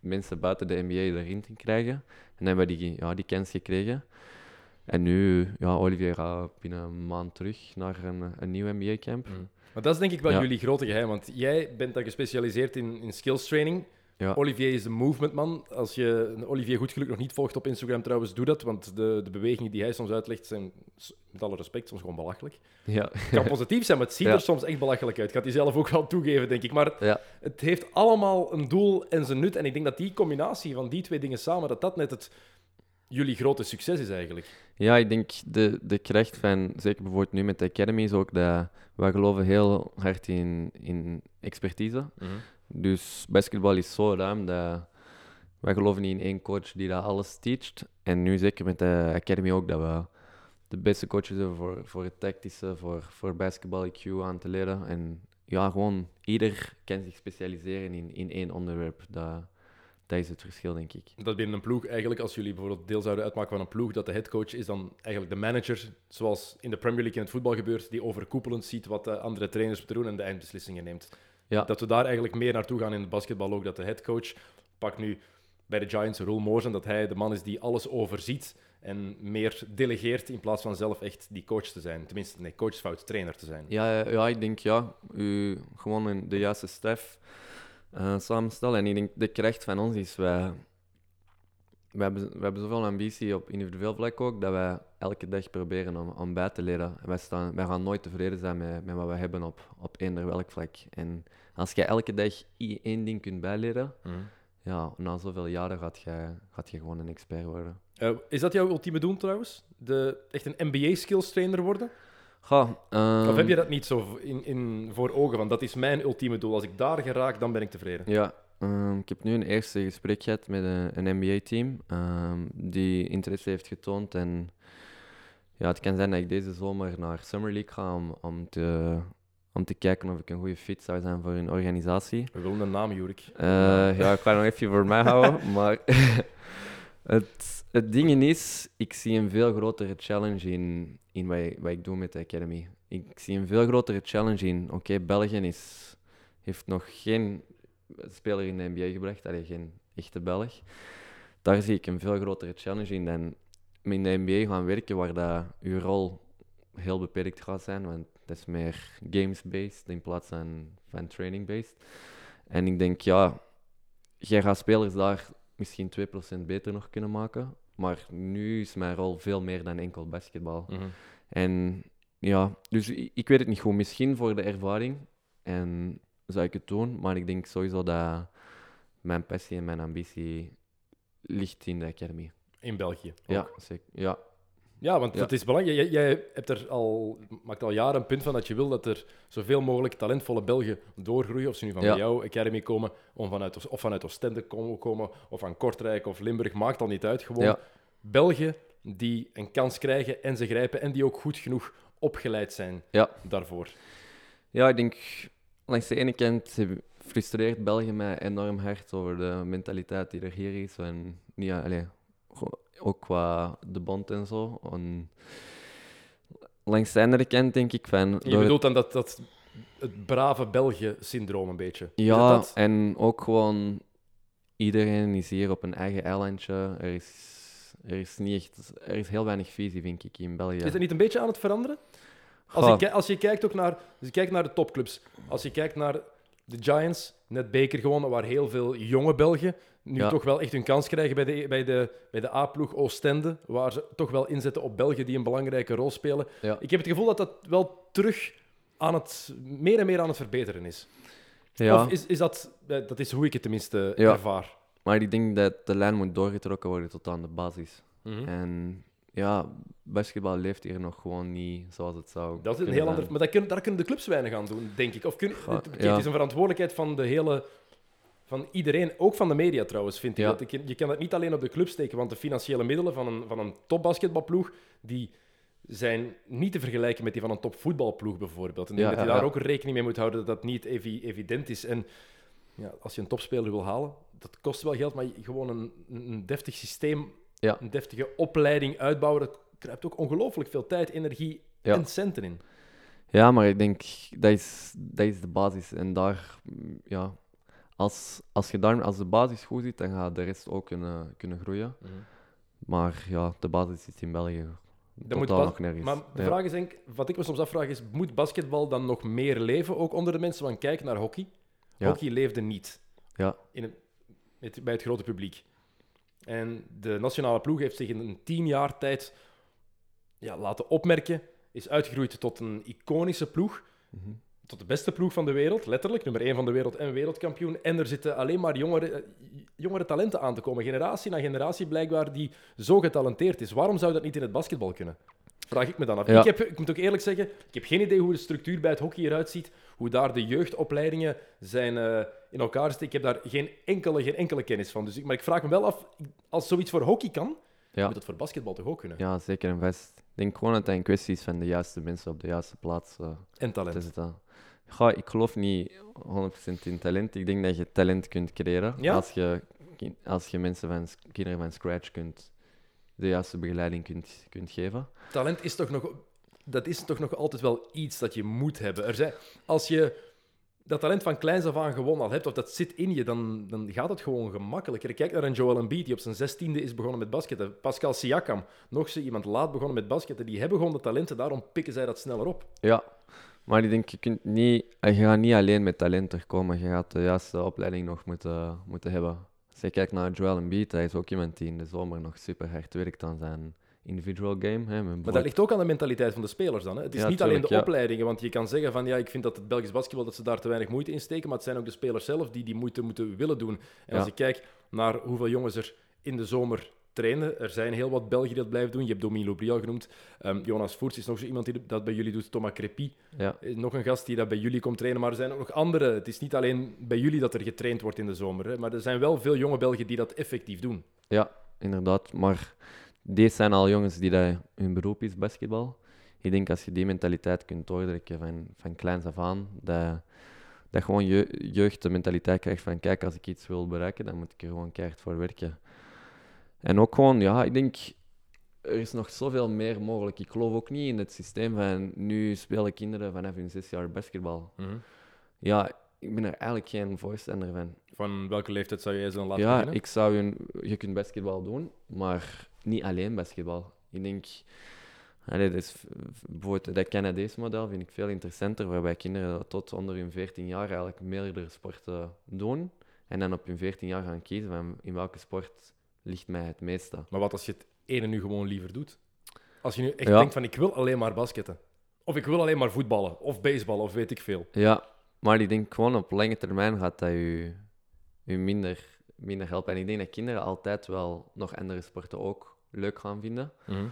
mensen buiten de NBA erin te krijgen. En hebben die, ja, die kans gekregen. En nu, ja, Olivier gaat binnen een maand terug naar een, een nieuw NBA-camp. Maar dat is denk ik wel Ja. jullie grote geheim, want jij bent dan gespecialiseerd in, in skills training. Ja. Olivier is de movement man. Als je Olivier goed geluk nog niet volgt op Instagram trouwens, doe dat, want de, de bewegingen die hij soms uitlegt zijn, met alle respect, soms gewoon belachelijk. Ja, Het kan positief zijn, maar het ziet Ja. er soms echt belachelijk uit. Gaat hij zelf ook wel toegeven, denk ik. Maar ja. het heeft allemaal een doel en zijn nut. En ik denk dat die combinatie van die twee dingen samen, dat dat net het jullie grote succes is eigenlijk. Ja, ik denk de, de kracht van, zeker bijvoorbeeld nu met de Academy, is ook dat wij geloven heel hard in, in expertise. Dus basketbal is zo ruim dat wij geloven niet in één coach die dat alles teacht. En nu zeker met de Academy ook dat we de beste coaches hebben voor, voor het tactische, voor, voor basketbal IQ aan te leren. En ja, gewoon ieder kan zich specialiseren in, in één onderwerp. Dat, dat is het verschil, denk ik. Dat binnen een ploeg eigenlijk, als jullie bijvoorbeeld deel zouden uitmaken van een ploeg, dat de headcoach is dan eigenlijk de manager, zoals in de Premier League in het voetbal gebeurt, die overkoepelend ziet wat de andere trainers moeten doen en de eindbeslissingen neemt. Ja. Dat we daar eigenlijk meer naartoe gaan in het basketbal ook, dat de headcoach, pak nu bij de Giants Roel Morzen, dat hij de man is die alles overziet en meer delegeert in plaats van zelf echt die coach te zijn. Tenminste, nee, coach is fout, trainer te zijn. Ja, ja, ik denk ja. U gewoon de juiste staf eh, samenstellen. En ik denk de kracht van ons is wij. We hebben, we hebben zoveel ambitie op individueel vlak ook, dat wij elke dag proberen om, om bij te leren. En Wij, staan, wij gaan nooit tevreden zijn met, met wat we hebben op, op eender welk vlak. En als je elke dag één ding kunt bijleren, ja, na zoveel jaren gaat je, gaat je gewoon een expert worden. Eh, is dat jouw ultieme doel trouwens? De, echt een NBA-skills trainer worden? Of heb je ehm, dat niet zo in, in, voor ogen? Van dat is mijn ultieme doel. Als ik daar geraak, dan ben ik tevreden. Ja, ehm, ik heb nu een eerste gesprek gehad met een, een NBA-team ehm, die interesse heeft getoond. En ja, het kan zijn dat ik deze zomer naar Summer League ga om, om, te, om te kijken of ik een goede fit zou zijn voor hun organisatie. We willen een naam, Jurik. Eh, ja, ik ga nog even voor mij houden, [laughs] maar [laughs] het, het ding is, ik zie een veel grotere challenge in, in wat, ik- wat ik doe met de Academy. Ik zie een veel grotere challenge in, oké, België is, heeft nog geen speler in de NBA gebracht, allee, geen echte Belg. Daar zie ik een veel grotere challenge in dan in de NBA gaan werken, waar dat uw rol heel beperkt gaat zijn, want dat is meer games-based in plaats van, van training-based. En ik denk, ja, jij gaat spelers daar misschien 2% beter nog kunnen maken. Maar nu is mijn rol veel meer dan enkel basketbal. Mhm. En ja, dus ik, ik weet het niet goed. Misschien voor de ervaring en zou ik het doen. Maar ik denk sowieso dat mijn passie en mijn ambitie ligt in de academy. in België. ook. Ja, zeker. Ja, Ja, want Ja. dat is belangrijk. Jij, jij hebt er al, maakt al jaren een punt van dat je wil dat er zoveel mogelijk talentvolle Belgen doorgroeien. Of ze nu van Ja. bij jou academy komen, of vanuit, of vanuit Oostende komen, of van Kortrijk of Limburg. Maakt al niet uit. Gewoon Ja. Belgen die een kans krijgen en ze grijpen en die ook goed genoeg opgeleid zijn Ja. daarvoor. Ja, ik denk langs de ene kant frustreert België mij enorm hard over de mentaliteit die er hier is. En ja, ook qua de bond en zo. En langs de andere kant denk ik van. Je het- bedoelt dan dat, dat het brave België-syndroom een beetje. Ja, dat? en ook gewoon iedereen is hier op een eigen eilandje. Er is, er is niet echt, er is heel weinig visie, vind ik, in België. Is het niet een beetje aan het veranderen? Als, je, als je kijkt ook naar, als je kijkt naar de topclubs, als je kijkt naar de Giants, net beker gewonnen, waar heel veel jonge Belgen nu Ja. toch wel echt hun kans krijgen bij de, bij de, bij de A-ploeg Oostende, waar ze toch wel inzetten op Belgen die een belangrijke rol spelen. Ja. Ik heb het gevoel dat dat wel terug aan het, meer en meer aan het verbeteren is. Ja. Of is, is dat, eh, dat is hoe ik het tenminste ervaar. Maar ik denk dat de lijn moet doorgetrokken worden tot aan de basis. Mhm. En ja, basketbal leeft hier nog gewoon niet zoals het zou Dat is een heel ander. Maar dat kun- daar kunnen de clubs weinig aan doen, denk ik. Of kun, het, ja. het is een verantwoordelijkheid van de hele. Van iedereen, ook van de media trouwens, vind ik. Ja. Dat ik. Je kan het niet alleen op de club steken, want de financiële middelen van een, van een topbasketbalploeg, die zijn niet te vergelijken met die van een topvoetbalploeg bijvoorbeeld. En Ja, dat je daar ook rekening mee moet houden dat dat niet evi- evident is. En ja, als je een topspeler wil halen, dat kost wel geld, maar je- gewoon een een deftig systeem, Ja. een deftige opleiding uitbouwen, dat kruipt ook ongelooflijk veel tijd, energie Ja. en centen in. Ja, maar ik denk dat is, dat is de basis. En daar, ja, als, als, je daar, als de basis goed zit, dan gaat de rest ook kunnen, kunnen groeien. Maar ja, de basis zit in België. Dan moet nog nergens. Maar de Ja. vraag is, denk, wat ik me soms afvraag is, moet basketbal dan nog meer leven, ook onder de mensen? Want kijk naar hockey. Ja. Hockey leefde niet Ja, in het, met- bij het grote publiek. En de nationale ploeg heeft zich in een tien jaar tijd ja, laten opmerken, is uitgegroeid tot een iconische ploeg, Mhm. tot de beste ploeg van de wereld, letterlijk, nummer één van de wereld en wereldkampioen. En er zitten alleen maar jongere, eh, jongere talenten aan te komen, generatie na generatie blijkbaar, die zo getalenteerd is. Waarom zou dat niet in het basketbal kunnen? Vraag ik me dan af. Ja. Ik, heb, ik moet ook eerlijk zeggen, ik heb geen idee hoe de structuur bij het hockey eruit ziet, hoe daar de jeugdopleidingen zijn eh, in elkaar zitten. Ik heb daar geen enkele, geen enkele kennis van. Dus ik, maar ik vraag me wel af, als zoiets voor hockey kan, Ja. moet dat voor basketbal toch ook kunnen? ja, zeker en vast. Ik denk gewoon dat het een kwestie is van de juiste mensen op de juiste plaats eh, En talent. Ja, ik geloof niet 100% in talent. Ik denk dat je talent kunt creëren Ja? als, je, als je mensen van, kinderen van scratch kunt, de juiste begeleiding kunt, kunt geven. Talent is toch nog, dat is toch nog altijd wel iets dat je moet hebben. Er zijn, als je dat talent van kleins af aan gewoon al hebt, of dat zit in je, dan, dan gaat het gewoon gemakkelijker. Kijk naar een Joel Embiid, die op zijn zestiende is begonnen met basketten. Pascal Siakam, nog zo iemand laat begonnen met basketten. Die hebben gewoon de talenten, daarom pikken zij dat sneller op. Ja, maar ik denk, je, kunt niet, je gaat niet alleen met talent er komen. Je gaat de juiste opleiding nog moeten, moeten hebben. Als je kijkt naar Joel Embiid, hij is ook iemand die in de zomer nog super hard werkt aan zijn individual game. Hè, Maar dat ligt ook aan de mentaliteit van de spelers dan. Hè. Het is Ja, niet alleen de ja. opleidingen, want je kan zeggen van ja, ik vind dat het Belgisch basketbal dat ze daar te weinig moeite in steken, maar het zijn ook de spelers zelf die die moeite moeten willen doen. En als je kijkt naar hoeveel jongens er in de zomer trainen, er zijn heel wat Belgen die dat blijven doen. Je hebt Domino Briel genoemd. Ehm, Jonas Voerts is nog zo iemand die dat bij jullie doet. Thomas Crepy ja, is nog een gast die dat bij jullie komt trainen. Maar er zijn ook nog andere. Het is niet alleen bij jullie dat er getraind wordt in de zomer. Hè, maar er zijn wel veel jonge Belgen die dat effectief doen. ja, inderdaad. Maar deze zijn al jongens die dat hun beroep is, basketbal. Ik denk als je die mentaliteit kunt doordrukken van, van kleins af aan, dat, dat gewoon je, jeugd de mentaliteit krijgt van kijk, als ik iets wil bereiken, dan moet ik er gewoon keihard voor werken. En ook gewoon, ja, ik denk, er is nog zoveel meer mogelijk. Ik geloof ook niet in het systeem van nu spelen kinderen vanaf hun zes jaar basketbal. Ja, ik ben er eigenlijk geen voorstander van. Van welke leeftijd zou jij ze dan laten Ja, beginnen? ik zou hun, je kunt basketbal doen, maar niet alleen basketbal. Ik denk, allee, dat is, bijvoorbeeld dat Canadese model vind ik veel interessanter, waarbij kinderen tot onder hun 14 jaar eigenlijk meerdere sporten doen en dan op hun 14 jaar gaan kiezen van in welke sport ligt mij het meeste. Maar wat als je het ene nu gewoon liever doet? Als je nu echt Ja. denkt van ik wil alleen maar basketten. Of ik wil alleen maar voetballen. Of baseballen. Of weet ik veel. Ja, maar ik denk gewoon op lange termijn gaat dat je, je minder minder helpen. En ik denk dat kinderen altijd wel nog andere sporten ook leuk gaan vinden. Mhm.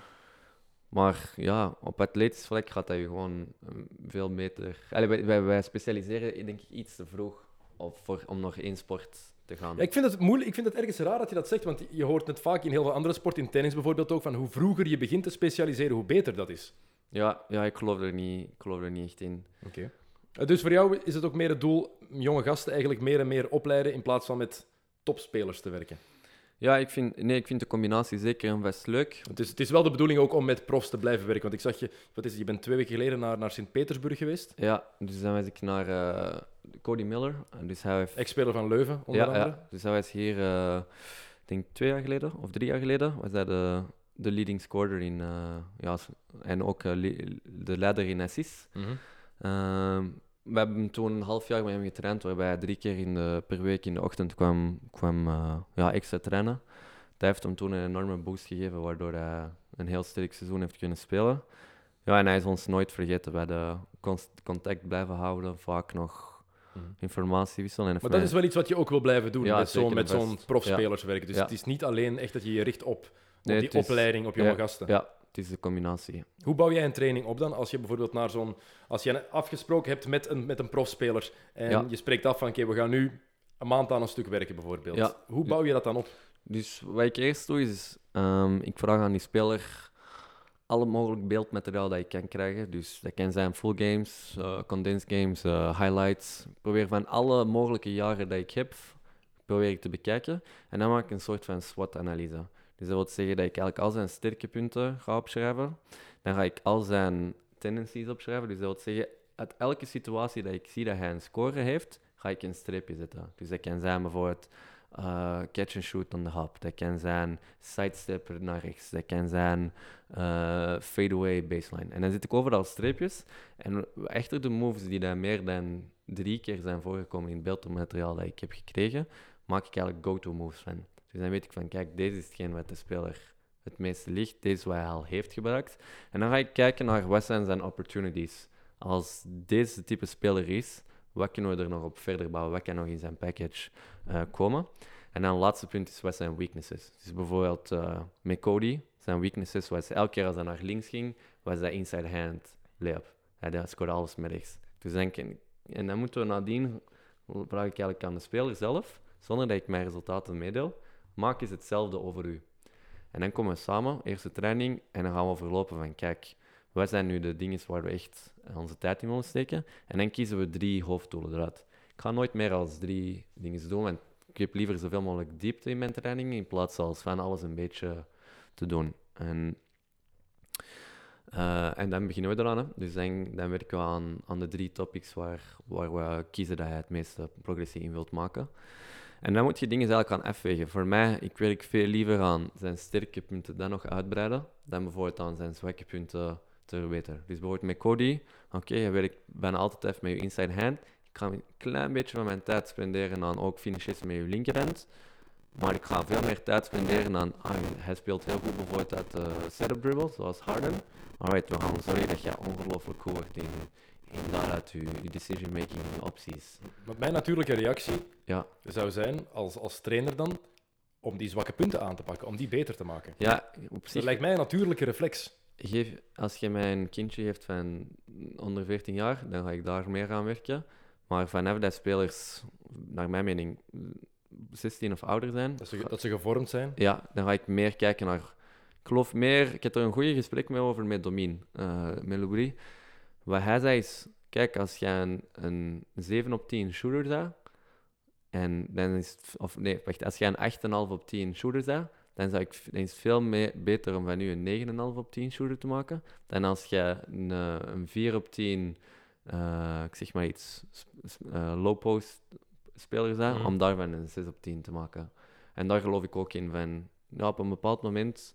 Maar ja, op atletisch vlak gaat dat je gewoon eh, veel beter... Allee, wij, wij, wij specialiseren denk ik iets te vroeg op, voor, om nog één sport te gaan. Ja, ik vind het moeilijk. Ik vind het ergens raar dat je dat zegt, want je hoort het vaak in heel veel andere sporten, in tennis bijvoorbeeld ook, van hoe vroeger je begint te specialiseren, hoe beter dat is. Ja, ja ik, geloof er niet, ik geloof er niet echt in. Oké. Eh, Dus voor jou is het ook meer het doel jonge gasten eigenlijk meer en meer opleiden in plaats van met topspelers te werken. Ja, ik vind, nee, ik vind de combinatie zeker en best leuk. Het is, het is wel de bedoeling ook om met profs te blijven werken. Want ik zag je, wat is het, je bent twee weken geleden naar, naar Sint-Petersburg geweest. Ja, dus dan was ik naar eh, Cody Miller. Dus hij heeft Ex-speler van Leuven, onder ja, andere. ja, dus hij was hier, eh, ik denk twee jaar geleden of drie jaar geleden, was hij de, de leading scorer in, eh, ja, en ook de leider in assists. Mhm. Ehm, we hebben toen een half jaar met hem getraind, waarbij hij drie keer in de, per week in de ochtend kwam, kwam eh, ja, extra trainen. Dat heeft hem toen een enorme boost gegeven, waardoor hij een heel sterk seizoen heeft kunnen spelen. Ja, en hij is ons nooit vergeten. We const- contact blijven houden, vaak nog Mhm. informatie wisselen. En Maar dat mij- is wel iets wat je ook wil blijven doen, Ja, met zo'n zo'n profspelers werken. Dus Ja. het is niet alleen echt dat je je richt op, op Nee, die is- opleiding, op jonge ja, gasten. Ja, het is de combinatie. Hoe bouw jij een training op dan? Als je bijvoorbeeld naar zo'n... Als je afgesproken hebt met een, met een profspeler en Ja. je spreekt af van oké, we gaan nu een maand aan een stuk werken bijvoorbeeld. Ja. Hoe bouw je dat dan op? Dus wat ik eerst doe, is ehm, ik vraag aan die speler alle mogelijk beeldmateriaal dat ik kan krijgen. Dus dat kan zijn full games, eh, condensed games, eh, highlights. Ik probeer van alle mogelijke jaren dat ik heb, probeer ik te bekijken. En dan maak ik een soort van SWOT-analyse. Dus dat wil zeggen dat ik eigenlijk al zijn sterke punten ga opschrijven. Dan ga ik al zijn tendencies opschrijven. Dus dat wil zeggen, uit elke situatie dat ik zie dat hij een score heeft, ga ik een streepje zetten. Dus dat kan zijn bijvoorbeeld eh, catch and shoot on the hop. Dat kan zijn sidestep naar rechts. Dat kan zijn eh fadeaway baseline. En dan zit ik overal streepjes. En echter de moves die daar meer dan drie keer zijn voorgekomen in het beeldmateriaal dat ik heb gekregen, maak ik eigenlijk go-to moves van. Dus dan weet ik van, kijk, deze is hetgeen wat de speler het meeste ligt. Deze is wat hij al heeft gebruikt. En dan ga ik kijken naar wat zijn zijn opportunities. Als deze type speler is, wat kunnen we er nog op verder bouwen? Wat kan nog in zijn package eh, komen? En dan het laatste punt is, wat zijn weaknesses? Dus bijvoorbeeld eh, met Cody, zijn weaknesses was elke keer als hij naar links ging, was dat inside hand layup. Hij dat scoorde alles met rechts. Dus dan kan- en dan moeten we nadien, vraag ik eigenlijk aan de speler zelf, zonder dat ik mijn resultaten meedeel, maak eens hetzelfde over u. En dan komen we samen, eerste training, en dan gaan we overlopen van, kijk, wat zijn nu de dingen waar we echt onze tijd in willen steken? En dan kiezen we drie hoofddoelen eruit. Ik ga nooit meer als drie dingen doen, want ik heb liever zoveel mogelijk diepte in mijn trainingen, in plaats als van alles een beetje te doen. En, eh, en dan beginnen we eraan. Dus dan, dan werken we aan, aan de drie topics waar, waar we kiezen dat je het meeste progressie in wilt maken. En dan moet je dingen eigenlijk gaan afwegen. Voor mij, ik werk veel liever aan zijn sterke punten dan nog uitbreiden, dan bijvoorbeeld aan zijn zwakke punten te verbeteren. Dus bijvoorbeeld met Cody, oké, je werkt bijna altijd even met je inside hand. Ik ga een klein beetje van mijn tijd spenderen aan ook finishes met je linkerhand. Maar ik ga veel meer tijd spenderen aan, ah, hij speelt heel goed bijvoorbeeld uit de setup dribble, zoals Harden. Alright, we gaan zorgen dat je ongelooflijk goed wordt in, in daaruit je, je decision making, je opties. Want mijn natuurlijke reactie Ja, zou zijn, als, als trainer dan, om die zwakke punten aan te pakken, om die beter te maken. ja op zich Dat lijkt mij een natuurlijke reflex. geef, als je mij een kindje heeft van onder 14 jaar, dan ga ik daar meer aan werken. Maar vanaf dat spelers, naar mijn mening, 16 of ouder zijn, Dat ze, dat ze gevormd zijn. ja, dan ga ik meer kijken naar. Ik geloof meer, ik heb er een goede gesprek mee over met Domin, eh met. Wat hij zei is: kijk, als jij een, een 7 op 10 shooter bent, en dan is het, of nee, wacht, als jij een 8,5 op 10 shooter bent, dan, zou ik, dan is het veel meer, beter om van nu een 9,5 op 10 shooter te maken, dan als je een, eh, een 4 op 10, eh, ik zeg maar iets, eh, low post speler bent, Mhm. om daarvan een 6 op 10 te maken. En daar geloof ik ook in van, ja, op een bepaald moment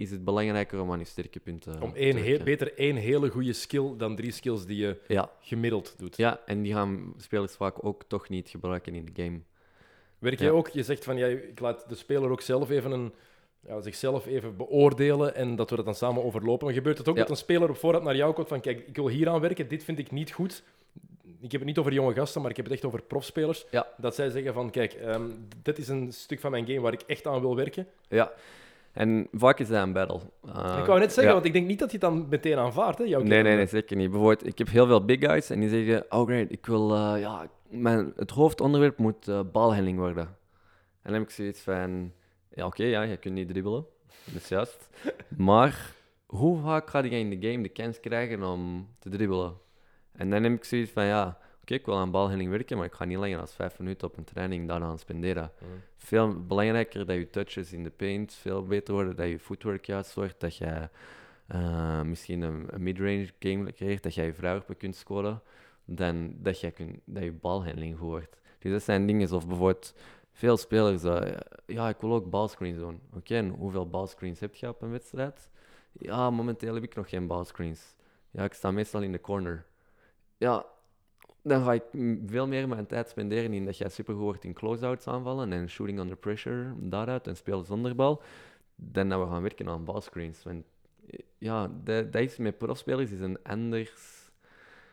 is het belangrijker om aan je sterke punten Om te één werken. beter één hele goede skill dan drie skills die je Ja, gemiddeld doet. ja, en die gaan spelers vaak ook toch niet gebruiken in de game. Werk jij Ja. ook, je zegt van ja, ik laat de speler ook zelf even een, ja, zichzelf even beoordelen en dat we dat dan samen overlopen. Maar gebeurt het ook Ja. dat een speler op voorhand naar jou komt van kijk, ik wil hier aan werken, dit vind ik niet goed. ik heb het niet over jonge gasten, maar ik heb het echt over profspelers. Ja. Dat zij zeggen van, kijk, ehm, dit is een stuk van mijn game waar ik echt aan wil werken. Ja. En vaak is dat een battle. Uh, ik wou net zeggen, ja. want ik denk niet dat je het dan meteen aanvaardt, hè, jouw Nee, nee, nee, zeker niet. Bijvoorbeeld, ik heb heel veel big guys en die zeggen: Oh, great, ik wil, eh, ja, mijn, het hoofdonderwerp moet eh balhandling worden. En dan heb ik zoiets van: Ja, oké, ja, je kunt niet dribbelen. Dat is juist. [laughs] Maar hoe vaak ga je in de game de kans krijgen om te dribbelen? En dan heb ik zoiets van: Ja, ik wil aan balhandling werken, maar ik ga niet langer dan vijf minuten op een training daaraan spenderen. Veel belangrijker dat je touches in de paint veel beter worden, dat je footwork juist wordt, dat je eh, misschien een, een mid-range game creëert, dat jij je vrouwwerpen kunt scoren, dan dat je, kunt, dat je balhandling goed wordt. Dus dat zijn dingen zoals bijvoorbeeld veel spelers, eh, ja, ik wil ook balscreens doen. Oké, en hoeveel balscreens heb je op een wedstrijd? Ja, momenteel heb ik nog geen balscreens. Ja, ik sta meestal in de corner. Ja, dan ga ik veel meer mijn tijd spenderen in dat jij supergoed wordt in close-outs aanvallen en shooting under pressure daaruit en spelen zonder bal, dan dat we gaan werken aan balscreens. Want eh, ja, dat, dat is met profspelers is een anders,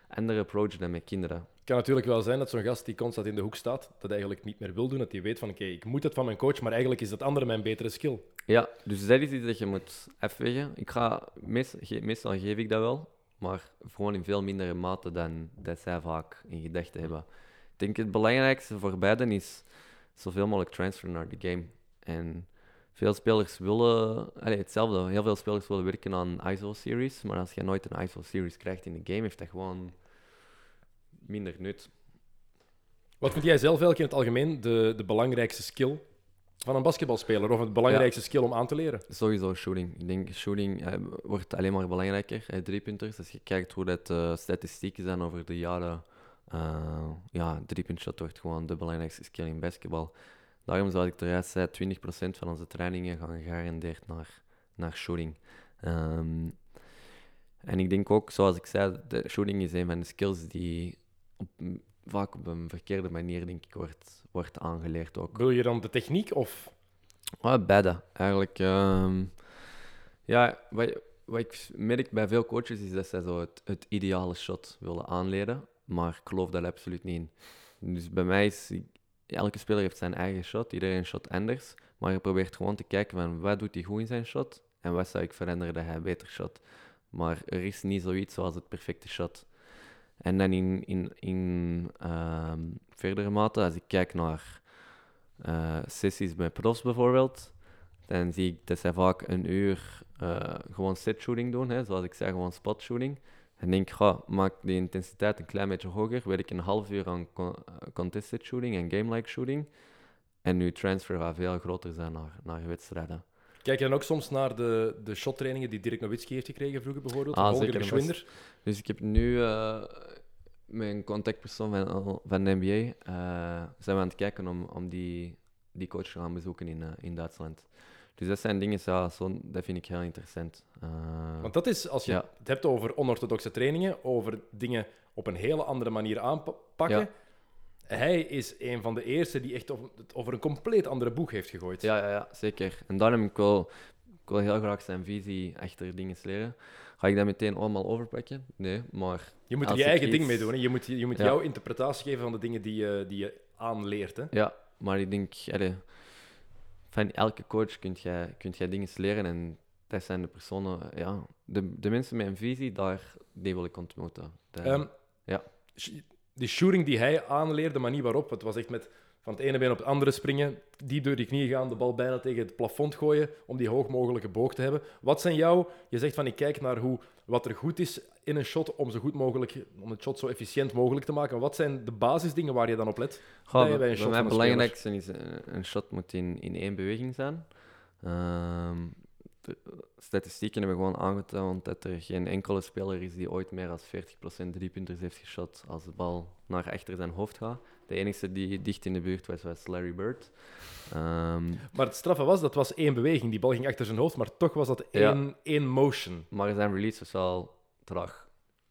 andere approach dan met kinderen. Het kan natuurlijk wel zijn dat zo'n gast die constant in de hoek staat, dat eigenlijk niet meer wil doen, dat hij weet van, oké, ik moet het van mijn coach, maar eigenlijk is dat andere mijn betere skill. Ja, dus dat is iets dat je moet afwegen. Ik ga, meestal, meestal geef ik dat wel, maar gewoon in veel mindere mate dan dat zij vaak in gedachten hebben. Ik denk het belangrijkste voor beiden is zoveel mogelijk transfer naar de game. En veel spelers willen, allee, hetzelfde, heel veel spelers willen werken aan ISO-series, maar als je nooit een ISO-series krijgt in de game, heeft dat gewoon minder nut. Wat vind jij zelf eigenlijk in het algemeen de, de belangrijkste skill van een basketbalspeler, of het belangrijkste skill om aan te leren? Sowieso shooting. Ik denk shooting eh, wordt alleen maar belangrijker. Eh, driepunters. Als je kijkt hoe dat eh, statistieken zijn over de jaren. eh ja, driepuntshot wordt gewoon de belangrijkste skill in basketbal. Daarom zou ik eruit zei, 20% van onze trainingen gaan gegarandeerd naar, naar shooting. Ehm, en ik denk ook, zoals ik zei, de shooting is een van de skills die op, vaak op een verkeerde manier denk ik, wordt, wordt aangeleerd ook. Wil je dan de techniek of... Ah, beide, eigenlijk. ehm, ja, wat, wat ik merk bij veel coaches is dat zij zo het, het ideale shot willen aanleren, maar ik geloof dat absoluut niet in. Dus bij mij is, elke speler heeft zijn eigen shot, iedereen shot anders, maar je probeert gewoon te kijken van wat doet hij goed in zijn shot en wat zou ik veranderen dat hij beter shot. Maar er is niet zoiets zoals het perfecte shot. En dan in, in, in ehm, verdere mate, als ik kijk naar eh, sessies bij profs bijvoorbeeld, dan zie ik dat zij vaak een uur eh, gewoon set shooting doen, hè, zoals ik zei, gewoon spot shooting. En denk ga, maak die intensiteit een klein beetje hoger, ik een half uur aan con- eh, contested shooting en game-like shooting. En nu transfer gaat veel groter zijn naar, naar wedstrijden. Kijk je dan ook soms naar de, de shottrainingen die Dirk Nowitzki heeft gekregen vroeger bijvoorbeeld? Ah, zeker en Geschwinder? Dus ik heb nu eh, een contactpersoon van, van de NBA, eh, zijn we aan het kijken om, om die, die coach te gaan bezoeken in, eh, in Duitsland. Dus dat zijn dingen, ja, zo, dat vind ik heel interessant. Want dat is, als je Ja. het hebt over onorthodoxe trainingen, over dingen op een hele andere manier aanpakken. Ja. Hij is een van de eerste die echt over, het over een compleet andere boeg heeft gegooid. Ja, ja, ja, zeker. En daarom ik wil ik wil heel graag zijn visie achter dingen leren. Ga ik dat meteen allemaal overpakken? Nee, maar Je moet er je eigen ding mee doen. Hè. Je moet, je moet Ja. jouw interpretatie geven van de dingen die je, die je aanleert. Hè. ja, maar ik denk, allee, van elke coach kunt jij dingen leren en dat zijn de personen, ja, de, de mensen met een visie, daar, die wil ik ontmoeten. Dat- Ehm, ja. Die shooting die hij aanleerde, de manier waarop, het was echt met van het ene been op het andere springen, diep door die knieën gaan, de bal bijna tegen het plafond gooien, om die hoog mogelijke boog te hebben. Wat zijn jouw... Je zegt van, ik kijk naar hoe, wat er goed is in een shot, om zo goed mogelijk, om het shot zo efficiënt mogelijk te maken. Wat zijn de basisdingen waar je dan op let? Goh, bij- een shot mij het belangrijkste is, een, een shot moet in, in één beweging zijn. Ehm, de statistieken hebben gewoon aangetoond dat er geen enkele speler is die ooit meer dan 40% driepunters heeft geschot als de bal naar achter zijn hoofd gaat. De enige die dicht in de buurt was, was Larry Bird. Ehm, Maar het straffe was, dat was één beweging. Die bal ging achter zijn hoofd, maar toch was dat Ja. één, één motion. maar zijn release was wel traag.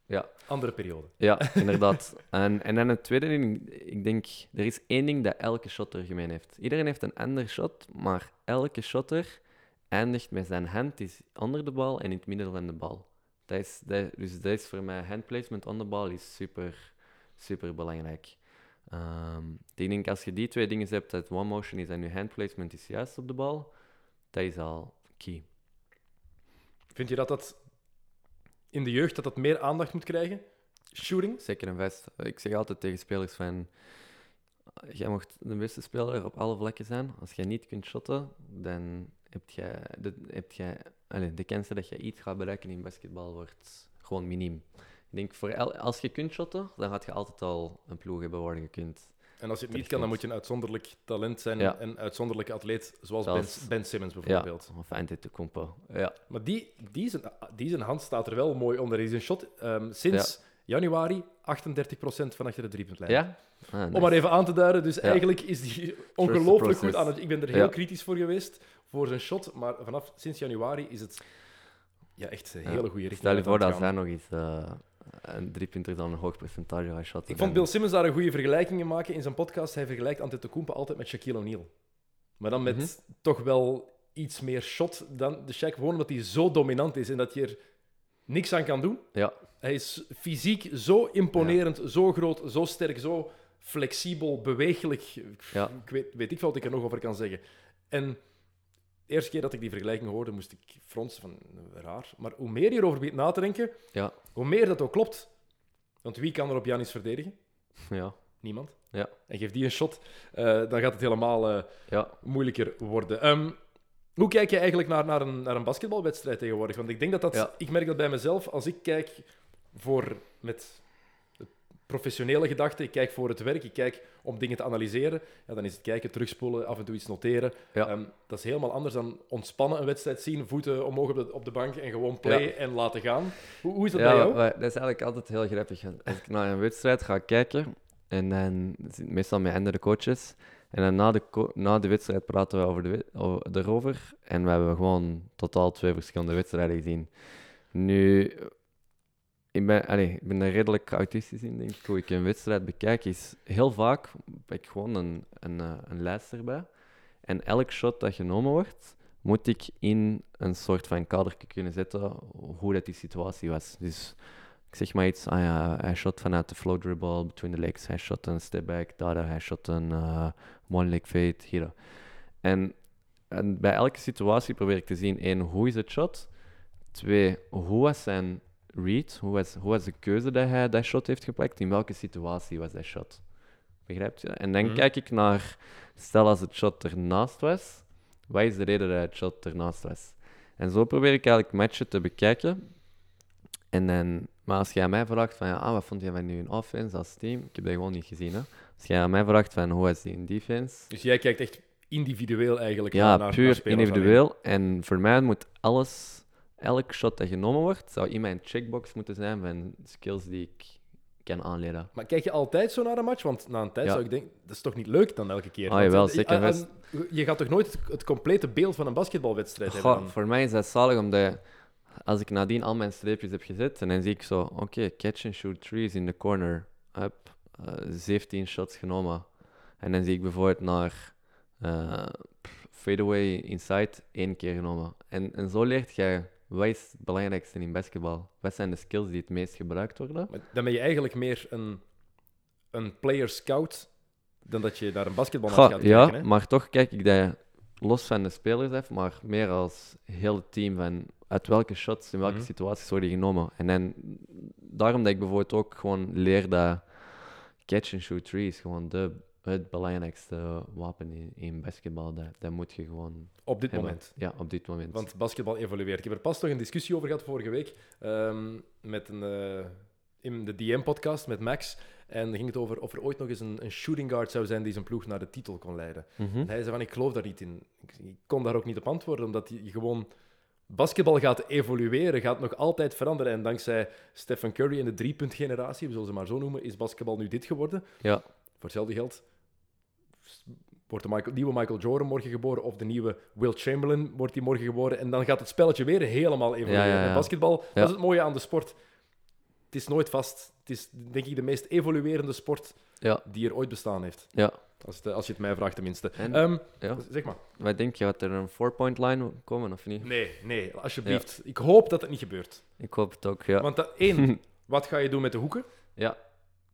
Ja, Andere periode. Ja, inderdaad. [laughs] En, en dan het tweede ding, ik denk, er is één ding dat elke shotter gemeen heeft. Iedereen heeft een ander shot, maar elke shotter eindigt met zijn hand is onder de bal en in het midden van de bal. Dat is, dat, dus dat is voor mij, handplacement on de bal is super super belangrijk. Ehm, ik denk als je die twee dingen hebt, dat one motion is en je hand placement is juist op de bal, dat is al key. Vind je dat dat in de jeugd dat dat meer aandacht moet krijgen? Shooting? Zeker en vast. Ik zeg altijd tegen spelers van... Jij mocht de beste speler op alle vlakken zijn. Als jij niet kunt shotten, dan heb jij de, heb jij, allez, de kans dat je iets gaat bereiken in basketbal wordt gewoon miniem. Ik denk, voor el- als je kunt shotten, dan gaat je altijd al een ploeg hebben waar je kunt. En als je het niet kan, dan moet je een uitzonderlijk talent zijn Ja. en een uitzonderlijke atleet, zoals Zoals- Ben, ben Simmons Ja, bijvoorbeeld. of Antetokounmpo. Ja. Maar die, die, zijn, die zijn hand staat er wel mooi onder. Die zijn shot ehm, sinds januari 38% van achter de driepuntlijn. Ja? Ah, nice. Om maar even aan te duiden, dus Ja. eigenlijk is die ongelooflijk goed aan het... Ik ben er heel Ja. kritisch voor geweest, voor zijn shot, maar vanaf sinds januari is het ja, echt een Ja. hele goede richting. Stel je voor dat zij nog eens eh, een driepunter dan een hoog percentage gaat shotten. Ik vond Bill Simmons daar een goede vergelijking in maken in zijn podcast. Hij vergelijkt Antetokounmpo altijd met Shaquille O'Neal. Maar dan met Mhm. toch wel iets meer shot dan de Shaq. Gewoon omdat hij zo dominant is en dat je er niks aan kan doen. Ja, Hij is fysiek zo imponerend, zo groot, zo sterk, zo flexibel, bewegelijk. Ja. Ik weet, weet ik veel wat ik er nog over kan zeggen. En de eerste keer dat ik die vergelijking hoorde, moest ik fronsen van raar. Maar hoe meer je erover begint na te denken, ja, hoe meer dat ook klopt. Want wie kan er op Janis verdedigen? ja. Niemand. Ja. En geef die een shot, eh, dan gaat het helemaal eh, ja. moeilijker worden. Ehm, hoe kijk je eigenlijk naar, naar, een, naar een basketbalwedstrijd tegenwoordig? Want ik denk dat dat... Ja. Ik merk dat bij mezelf, als ik kijk voor met professionele gedachte, ik kijk voor het werk, ik kijk om dingen te analyseren, ja, dan is het kijken, terugspoelen, af en toe iets noteren. Ja. Ehm, dat is helemaal anders dan ontspannen een wedstrijd zien, voeten omhoog op de, op de bank en gewoon play Ja. en laten gaan. Hoe, hoe is dat bij jou? maar dat is eigenlijk altijd heel grappig. Als ik naar een wedstrijd ga kijken, en dan meestal met andere coaches, en dan na de, na de wedstrijd praten we over de, over, erover, en we hebben gewoon totaal twee verschillende wedstrijden gezien. Nu, ik ben, allee, ik ben er redelijk autistisch in, denk ik. Hoe ik een wedstrijd bekijk, is heel vaak heb ik gewoon een, een, eh, een lijst erbij. En elk shot dat genomen wordt, moet ik in een soort van kader kunnen zetten hoe dat die situatie was. Dus ik zeg maar iets, ah ja, hij shot vanuit de flow dribble between the legs, hij shot een step back, daar, hij shot een eh, one leg fade, hier. En, en bij elke situatie probeer ik te zien, één, hoe is het shot? Twee, hoe was zijn read? Hoe was, hoe was de keuze dat hij dat shot heeft gepakt? In welke situatie was dat shot? Begrijpt je? En dan Mhm. kijk ik naar, stel als het shot ernaast was, wat is de reden dat het shot ernaast was? En zo probeer ik eigenlijk matchen te bekijken. En dan, maar als jij aan mij vraagt van, ja, ah, wat vond je van nu offense als team? Ik heb dat gewoon niet gezien. Hè? Als jij aan mij vraagt van, hoe was die in defense? Dus jij kijkt echt individueel eigenlijk Ja, naar, puur individueel. En voor mij moet alles, elk shot dat genomen wordt, zou in mijn checkbox moeten zijn van skills die ik kan aanleren. Maar kijk je altijd zo naar een match? Want na een tijd Ja. zou ik denken, dat is toch niet leuk dan elke keer? Ah, jawel, eh, zeker eh, eh, Je gaat toch nooit het, complete beeld van een basketbalwedstrijd hebben? Dan? voor mij is dat zalig, omdat als ik nadien al mijn streepjes heb gezet, en dan zie ik zo, oké, catch and shoot trees in the corner, up, eh, 17 shots genomen. En dan zie ik bijvoorbeeld naar pff, fadeaway inside, één keer genomen. En, en zo leert jij, wat is het belangrijkste in basketbal? Wat zijn de skills die het meest gebruikt worden? Maar Dan ben je eigenlijk meer een, een player scout dan dat je naar een basketbalmatch gaat ja, kijken. Hè? maar toch kijk ik dat los van de spelers af, maar meer als heel het team van uit welke shots in welke Mhm. situaties worden genomen. En dan, daarom dat ik bijvoorbeeld ook gewoon leer dat catch and shoot three is gewoon de, het belangrijkste wapen in, in basketbal. Dat, dat moet je gewoon Op dit hebben. moment. Ja, op dit moment. Want basketbal evolueert. Ik heb er pas nog een discussie over gehad vorige week ehm, met een, eh, in de DM-podcast met Max. En dan ging het over of er ooit nog eens een, een shooting guard zou zijn die zijn ploeg naar de titel kon leiden. Mhm. En hij zei van, ik geloof daar niet in. Ik, ik kon daar ook niet op antwoorden, omdat je gewoon... Basketbal gaat evolueren, gaat nog altijd veranderen. En dankzij Stephen Curry en de driepuntgeneratie, we zullen ze maar zo noemen, is basketbal nu dit geworden. Ja, Voor hetzelfde geld wordt de Michael, nieuwe Michael Jordan morgen geboren of de nieuwe Will Chamberlain wordt die morgen geboren. En dan gaat het spelletje weer helemaal evolueren. Ja, ja, ja. En basketbal, dat is het mooie aan de sport. Het is nooit vast. Het is denk ik de meest evoluerende sport die er ooit bestaan heeft. ja. Als, het, als je het mij vraagt tenminste. En- ja. Zeg maar. Wat denk je, gaat er een four-point line komen of niet? Nee, nee, alsjeblieft. Ik hoop dat het niet gebeurt. Ik hoop het ook, ja. Want dat, één, [laughs] wat ga je doen met de hoeken? Ja,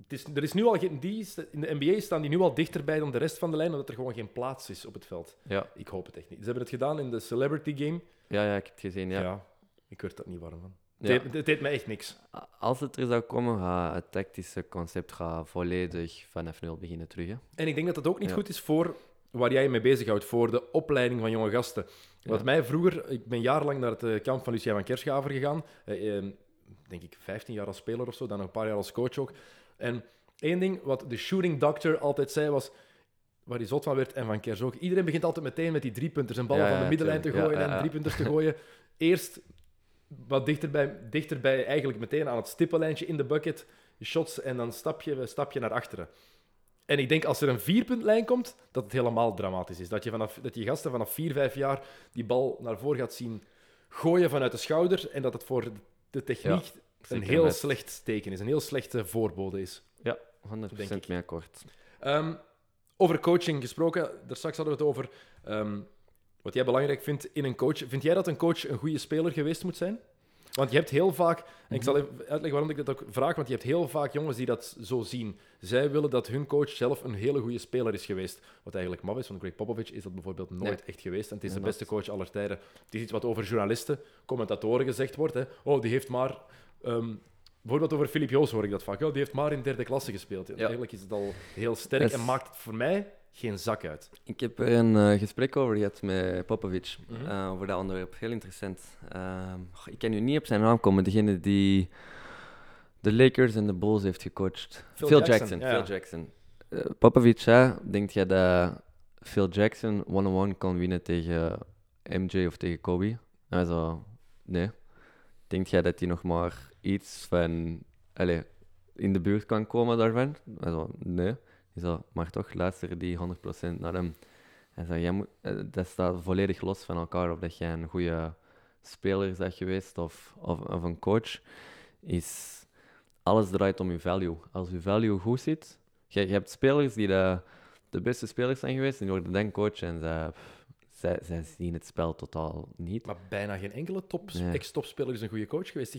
het is, er is nu al geen, die, in de NBA staan die nu al dichterbij dan de rest van de lijn, omdat er gewoon geen plaats is op het veld. Ja. Ik hoop het echt niet. Ze hebben het gedaan in de Celebrity Game. Ja, ja, ik heb het gezien. Ja. Ja, ik werd dat niet warm van. Ja. Het, deed, het deed mij echt niks. Als het er zou komen, gaat het tactische concept gaat volledig vanaf nul beginnen terug. Hè. En ik denk dat dat ook niet Ja. goed is voor waar jij je mee bezighoudt, voor de opleiding van jonge gasten. Wat mij vroeger, ik ben jarenlang naar het eh, kamp van Lucien van Kerschaver gegaan. Eh, eh, denk ik 15 jaar als speler of zo, dan nog een paar jaar als coach ook. En één ding wat de shooting doctor altijd zei was, waar hij zot van werd en van Kers ook, iedereen begint altijd meteen met die driepunters en ballen Ja, van de middenlijn te tuurlijk. Ja, gooien ja, en driepunters te [laughs] gooien. Eerst wat dichterbij, dichterbij, eigenlijk meteen aan het stippenlijntje in de bucket, shots en dan stap je, stap je naar achteren. En ik denk als er een vierpuntlijn komt, dat het helemaal dramatisch is. Dat je, vanaf, dat je gasten vanaf vier, vijf jaar die bal naar voren gaat zien gooien vanuit de schouder en dat het voor de techniek een zeker heel met- slecht teken is, een heel slechte voorbode is. Ja, 100% Denk ik. mee akkoord. Ehm, over coaching gesproken, daar straks hadden we het over ehm, wat jij belangrijk vindt in een coach. Vind jij dat een coach een goede speler geweest moet zijn? Want je hebt heel vaak, en ik zal even uitleggen waarom ik dat ook vraag, want je hebt heel vaak jongens die dat zo zien. Zij willen dat hun coach zelf een hele goede speler is geweest. Wat eigenlijk maf is, want Greg Popovich is dat bijvoorbeeld nooit Nee. echt geweest. En het is de beste coach aller tijden. Het is iets wat over journalisten, commentatoren gezegd wordt. Hè. Oh, die heeft maar... ehm, bijvoorbeeld over Filip Joos hoor ik dat vaak. Die heeft maar in derde klasse gespeeld. En Ja. Eigenlijk is het al heel sterk en maakt het voor mij geen zak uit. Ik heb er een eh, gesprek over gehad met Popovic Mhm. eh, over dat onderwerp. Heel interessant. Ehm, ik kan nu niet op zijn naam komen. Degene die de Lakers en de Bulls heeft gecoacht. Phil Phil, Jackson, Jackson. ja, ja. Phil Jackson. Eh, Popovic, hè, denkt jij dat Phil Jackson one-on-one kan winnen tegen MJ of tegen Kobe? Hij zo, nee. Denkt jij dat hij nog maar iets van... Allez, in de buurt kan komen daarvan? Hij nee. Hij zo, maar toch, luister die 100% naar hem. Hij zei, jij moet, eh, dat staat volledig los van elkaar. Of dat jij een goede speler bent geweest of, of, of een coach. Is, alles draait om je value. Als je value goed zit... Je, hebt spelers die de, de beste spelers zijn geweest. En die worden dan coach en pff, zij, zij zien het spel totaal niet. Maar bijna geen enkele top, Nee. ex-topspeler is een goede coach geweest.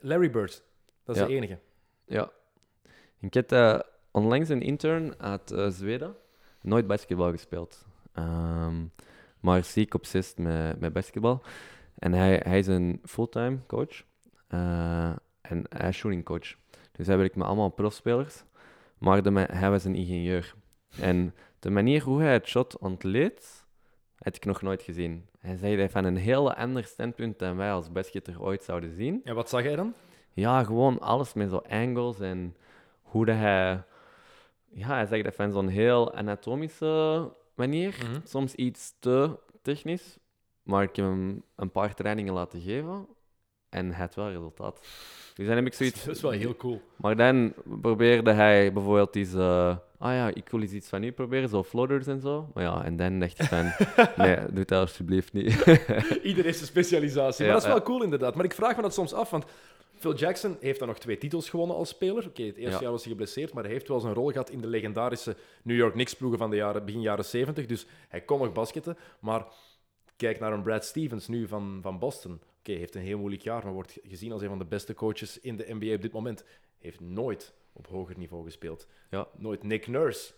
Larry Bird, dat is Ja. de enige. Ja. Ik heb eh, onlangs een intern uit eh, Zweden. Nooit basketbal gespeeld. Ehm, maar ziek obsessed met, met basketbal. En hij, hij is een fulltime coach. Eh, en hij is shooting coach. Dus hij werkt met allemaal profspelers. Maar de, hij was een ingenieur. En de manier hoe hij het shot ontleed, had ik nog nooit gezien. Hij zei dat van een heel ander standpunt dan wij als basketter ooit zouden zien. En wat zag jij dan? Ja, gewoon alles met zo angles en hoe dat hij... Ja, hij zegt dat van zo'n heel anatomische manier. Mhm. Soms iets te technisch. Maar ik heb hem een paar trainingen laten geven. En hij had wel resultaat. Dus dan heb ik zoiets... [laughs] Dat is wel heel cool. Maar dan probeerde hij bijvoorbeeld iets... ah ja, ik wil eens iets van u proberen, zo floaters en zo. Maar ja, en dan dacht ik van... [laughs] nee, doe dat alsjeblieft niet. [laughs] Ieder heeft zijn specialisatie. Maar dat is wel cool inderdaad. Maar ik vraag me dat soms af, want Phil Jackson heeft dan nog twee titels gewonnen als speler. Oké, het eerste Ja. jaar was hij geblesseerd, maar hij heeft wel zijn rol gehad in de legendarische New York Knicks-ploegen van de jaren, begin jaren 70. Dus hij kon nog basketten. Maar kijk naar een Brad Stevens nu van, van Boston. Oké, heeft een heel moeilijk jaar, maar wordt gezien als een van de beste coaches in de NBA op dit moment. Heeft nooit op hoger niveau gespeeld. Ja. Nooit Nick Nurse.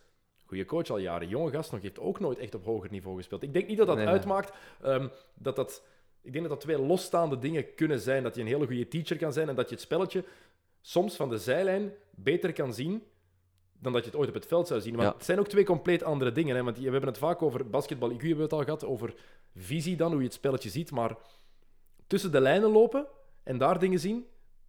Goede coach al jaren. Jonge gast nog, heeft ook nooit echt op hoger niveau gespeeld. Ik denk niet dat dat Nee, uitmaakt. ehm, dat dat, ik denk dat dat twee losstaande dingen kunnen zijn. Dat je een hele goede teacher kan zijn en dat je het spelletje soms van de zijlijn beter kan zien dan dat je het ooit op het veld zou zien. Want Ja. het zijn ook twee compleet andere dingen. Hè? Want we hebben het vaak over basketbal. IQ hebben we het al gehad, over visie dan, hoe je het spelletje ziet. Maar tussen de lijnen lopen en daar dingen zien,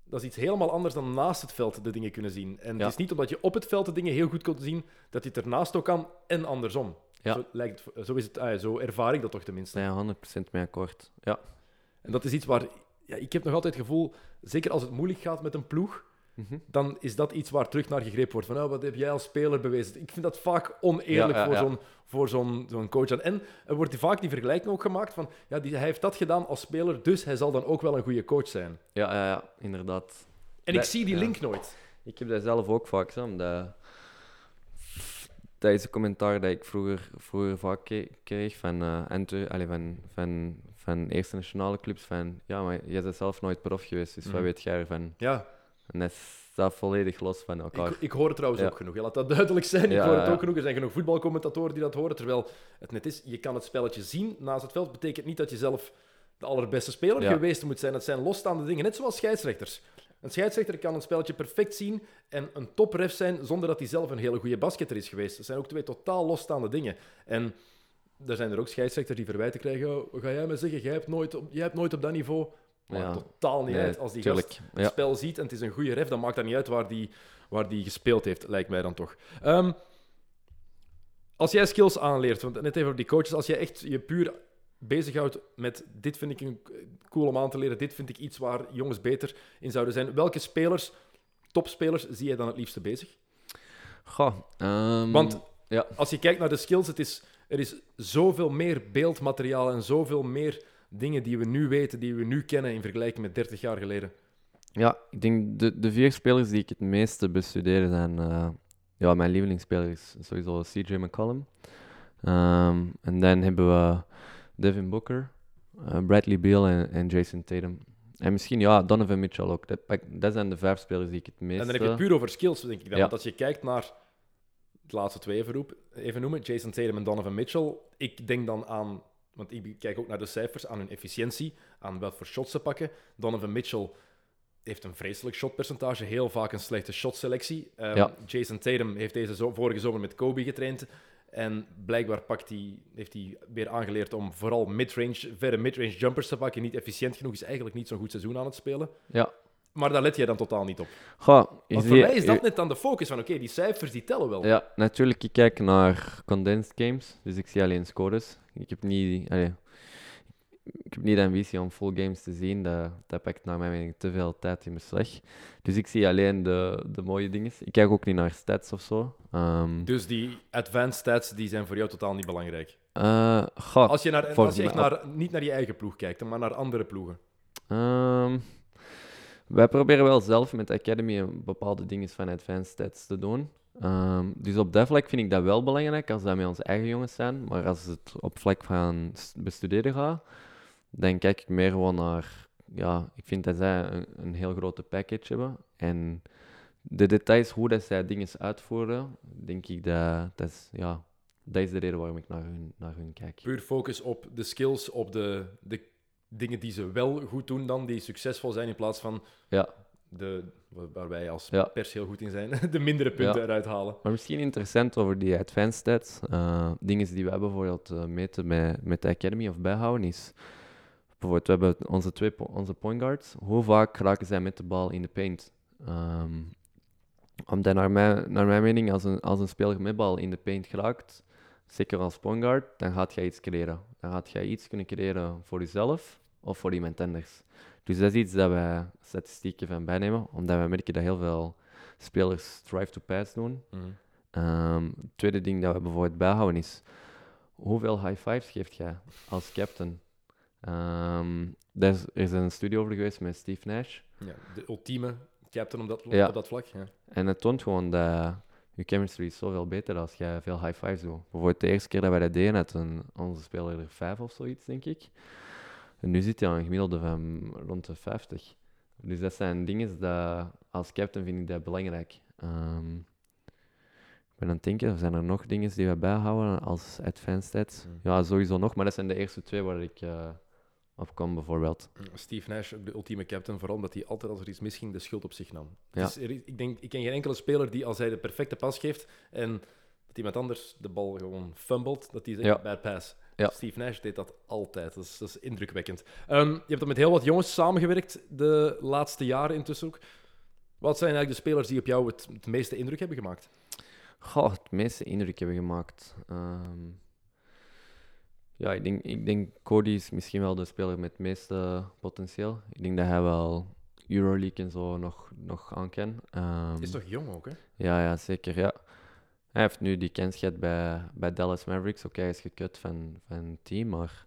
dat is iets helemaal anders dan naast het veld de dingen kunnen zien. En Ja. het is niet omdat je op het veld de dingen heel goed kunt zien, dat je het ernaast ook kan en andersom. Ja. Zo, lijkt, zo, is het, ah, zo ervaar ik dat toch tenminste. Nee, 100% mee akkoord. Ja. En dat is iets waar... Ja, ik heb nog altijd het gevoel, zeker als het moeilijk gaat met een ploeg, Mhm. dan is dat iets waar terug naar gegrepen wordt. Van, oh, wat heb jij als speler bewezen? Ik vind dat vaak oneerlijk Ja, ja, voor ja. zo'n voor zo'n zo'n coach. En, en er wordt vaak die vergelijking ook gemaakt van, ja, die, hij heeft dat gedaan als speler, dus hij zal dan ook wel een goede coach zijn. Ja, ja, ja, inderdaad. En ik zie die ja. link nooit. Ik heb dat zelf ook vaak, omdat... Dat is een commentaar dat ik vroeger, vroeger vaak kreeg van, eh enter, allee, van, van, van eerste nationale clubs. Van, ja, maar jij bent zelf nooit prof geweest, dus Mhm. wat weet jij ervan? Ja, En dat staat volledig los van elkaar. Ik, ik hoor het trouwens Ja. ook genoeg. Laat dat duidelijk zijn. Ik hoor het ook genoeg. Er zijn genoeg voetbalcommentatoren die dat horen. Terwijl het net is, je kan het spelletje zien naast het veld. betekent niet dat je zelf de allerbeste speler geweest moet zijn. Het zijn losstaande dingen. Net zoals scheidsrechters. Een scheidsrechter kan een spelletje perfect zien en een topref zijn zonder dat hij zelf een hele goede basketter is geweest. Dat zijn ook twee totaal losstaande dingen. En er zijn er ook scheidsrechters die verwijten krijgen. "Oh, Ga jij me zeggen, jij hebt nooit op, jij hebt nooit op dat niveau. Maar Ja. totaal niet Nee, uit. Als die tuurlijk. gast het Ja. spel ziet en het is een goede ref, dan maakt dat niet uit waar die, waar die gespeeld heeft, lijkt mij dan toch. Ehm, als jij skills aanleert, want net even over die coaches, als jij echt je puur bezighoudt met dit vind ik een cool om aan te leren, dit vind ik iets waar jongens beter in zouden zijn. Welke spelers, topspelers, zie jij dan het liefste bezig? Goh, ehm, Want ja. als je kijkt naar de skills, het is, er is zoveel meer beeldmateriaal en zoveel meer dingen die we nu weten, die we nu kennen in vergelijking met 30 jaar geleden. Ja, ik denk de, de vier spelers die ik het meeste bestudeer zijn. eh, ja, mijn lievelingsspeler is sowieso CJ McCollum. Ehm, en dan hebben we Devin Booker, eh, Bradley Beal en, en Jason Tatum. En misschien ja, Donovan Mitchell ook. Dat, dat zijn de vijf spelers die ik het meeste. En dan heb je het puur over skills, denk ik dan. Ja. Want als je kijkt naar de laatste twee even, roep, even noemen, Jason Tatum en Donovan Mitchell, ik denk dan aan, want ik kijk ook naar de cijfers, aan hun efficiëntie, aan wat voor shots ze pakken. Donovan Mitchell heeft een vreselijk shotpercentage, heel vaak een slechte shotselectie. Ja. Jason Tatum heeft deze zo, vorige zomer met Kobe getraind. En blijkbaar pakt hij, heeft hij weer aangeleerd om vooral midrange, verre midrange jumpers te pakken. Niet efficiënt genoeg, is eigenlijk niet zo'n goed seizoen aan het spelen. Ja. Maar daar let jij dan totaal niet op. Goh, Want voor mij is dat net dan de focus van, oké, die cijfers die tellen wel. Ja, natuurlijk. Ik kijk naar condensed games, dus ik zie alleen scores. Ik heb niet, allee, ik heb niet de ambitie om full games te zien. Dat, dat pakt naar mijn mening te veel tijd in beslag. Dus ik zie alleen de, de mooie dingen. Ik kijk ook niet naar stats of zo. Ehm, Dus die advanced stats die zijn voor jou totaal niet belangrijk. eh, goh, Als je, naar, als je echt naar, niet naar je eigen ploeg kijkt, maar naar andere ploegen. Ehm, wij proberen wel zelf met de Academy bepaalde dingen van advanced stats te doen. Ehm, dus op dat vlak vind ik dat wel belangrijk als dat met onze eigen jongens zijn. Maar als het op vlak van bestuderen gaat, dan kijk ik meer gewoon naar. Ja, ik vind dat zij een, een heel grote package hebben. En de details, hoe dat zij dingen uitvoeren, denk ik dat dat is, ja, dat is de reden waarom ik naar hun, naar hun kijk. Puur focus op de skills, op de, de dingen die ze wel goed doen dan, die succesvol zijn, in plaats van Ja. de, waar wij als Ja. pers heel goed in zijn, [laughs] de mindere punten Ja. eruit halen. Maar misschien interessant over die advanced stats. eh, dingen die we hebben bijvoorbeeld eh, meten met, met de Academy of bijhouden is... Bijvoorbeeld, we hebben onze twee onze point guards. Hoe vaak raken zij met de bal in de paint? Ehm omdat naar mijn, naar mijn mening, als een, als een speler met bal in de paint geraakt, zeker als point guard, dan gaat jij iets creëren. Dan gaat jij iets kunnen creëren voor jezelf of voor iemand anders. Dus dat is iets dat wij statistieken van bijnemen, omdat wij merken dat heel veel spelers drive to pass doen. Ehm, het tweede ding dat we bijvoorbeeld bijhouden is, hoeveel high fives geeft jij als captain? Ehm daar is, er is een studie over geweest met Steve Nash. Ja, de ultieme captain op dat, Ja. op dat vlak. Ja. En het toont gewoon dat je chemistry is zoveel beter als jij veel high fives doet. Bijvoorbeeld de eerste keer dat wij dat deden, had een, onze speler er vijf of zoiets, denk ik. En nu zit hij aan een gemiddelde van rond de 50. Dus dat zijn dingen dat als captain vind ik dat belangrijk. Ehm, ik ben aan het denken, zijn er nog dingen die we bijhouden als advanced stats? Hmm. Ja, sowieso nog, maar dat zijn de eerste twee waar ik eh, op kom, bijvoorbeeld. Steve Nash, ook de ultieme captain, vooral omdat hij altijd als er iets misging de schuld op zich nam. Ja. er is- ik, denk, ik ken geen enkele speler die als hij de perfecte pas geeft en dat iemand anders de bal gewoon fumbled, dat hij zegt Ja. bad pass. Ja. Steve Nash deed dat altijd. Dat is, dat is indrukwekkend. Ehm, je hebt dan met heel wat jongens samengewerkt de laatste jaren intussen ook. Wat zijn eigenlijk de spelers die op jou het, het meeste indruk hebben gemaakt? Goh, het meeste indruk hebben gemaakt. Ehm, ja, ik denk, ik denk Cody is misschien wel de speler met het meeste potentieel. Ik denk dat hij wel Euroleague en zo nog, nog aan kan. Ehm, Is toch jong ook, hè? Ja, ja, zeker. Ja. Hij heeft nu die kans gehad bij, bij Dallas Mavericks. Oké, hij is gekut van, van het team, maar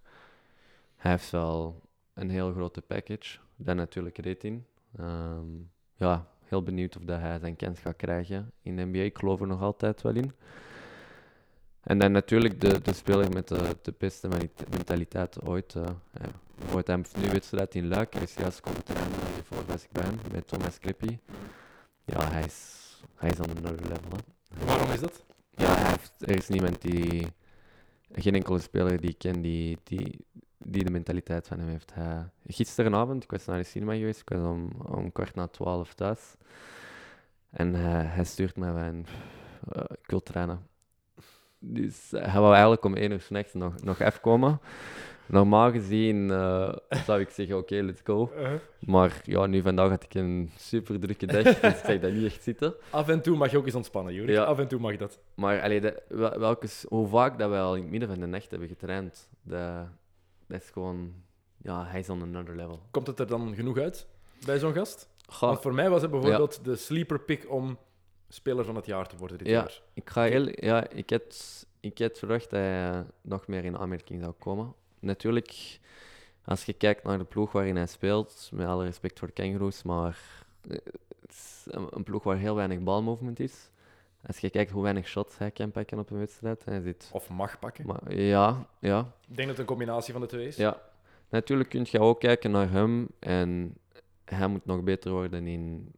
hij heeft wel een heel grote package. Dat natuurlijk rating. Ehm ja, heel benieuwd of dat hij zijn kans gaat krijgen in de NBA. Ik geloof er nog altijd wel in. En dan natuurlijk de, de speler met de, de beste mentaliteit ooit. eh ja. Hij heeft nu wedstrijd in Luik. Hij is juist komen trainen. Hiervoor was ik bij hem, met Thomas Clippy. Ja, hij is, hij is another level. Waarom is dat? Ja, er is niemand die... Geen enkele speler die ik ken die, die, die de mentaliteit van hem heeft. Hij, gisteravond, ik was naar de cinema geweest, ik was om, om kwart na twaalf thuis. En hij, hij stuurt mij van, eh, ik wil trainen. Dus hij wou eigenlijk om één uur s'nachts nog, nog afkomen. Normaal gezien eh, zou ik zeggen, oké, let's go. [laughs] Maar ja, nu vandaag had ik een super drukke dag, [laughs] dus ik zag dat niet echt zitten. Af en toe mag je ook eens ontspannen, Jurik. Ja. Af en toe mag dat. Maar allee, de, welke, hoe vaak dat wij al in het midden van de nacht hebben getraind, dat, dat is gewoon... Ja, hij is on another level. Komt het er dan genoeg uit bij zo'n gast? Want voor mij was het bijvoorbeeld de sleeper pick om speler van het jaar te worden dit Ja. jaar. ik ga heel... Ja, ik had, ik had verwacht dat hij nog meer in aanmerking zou komen. Natuurlijk, als je kijkt naar de ploeg waarin hij speelt, met alle respect voor de Kangaroos, maar eh, het is een, ploeg waar heel weinig balmovement is. Als je kijkt hoe weinig shots hij kan pakken op een wedstrijd, hij zit... Of mag pakken. Maar, ja, ja, Ik denk dat het een combinatie van de twee is. Ja, natuurlijk kun je ook kijken naar hem en hij moet nog beter worden in,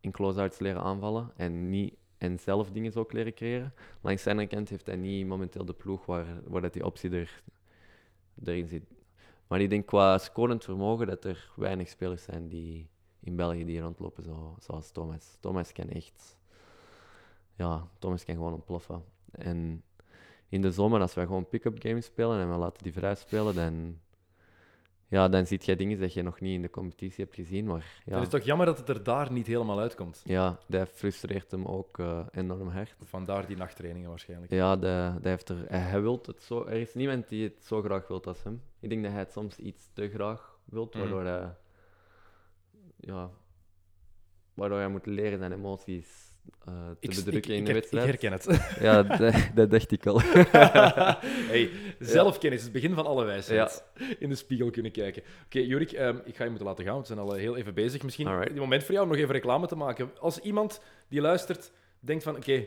in close-outs leren aanvallen en, niet, en zelf dingen ook leren creëren. Langs andere kant heeft hij niet momenteel de ploeg waar, waar dat die optie er, erin zit. Maar ik denk qua scorend vermogen dat er weinig spelers zijn die in België die rondlopen zo, zoals Thomas. Thomas kan echt... Ja, Thomas kan gewoon ontploffen. En in de zomer, als wij gewoon pick-up games spelen en we laten die vrij spelen, dan, ja, dan ziet je dingen dat je nog niet in de competitie hebt gezien. Maar Dan ja, is het toch jammer dat het er daar niet helemaal uitkomt. ja dat frustreert hem ook eh, enorm hard. Vandaar die nachttrainingen waarschijnlijk. Ja, dat, dat heeft er, hij wilt het zo, er is niemand die het zo graag wilt als hem. Ik denk dat hij het soms iets te graag wilt, Mhm. waardoor hij, ja, waardoor hij moet leren zijn emoties eh, te Ik, in ik, de herken het. [laughs] Ja, dat, dacht ik al. [laughs] hey, zelfkennis is het begin van alle wijsheid. Ja. In de spiegel kunnen kijken. Oké, Jurik, ehm, ik ga je moeten laten gaan. We zijn al eh, heel even bezig. Misschien Alright. een moment voor jou om nog even reclame te maken. Als iemand die luistert denkt van, oké,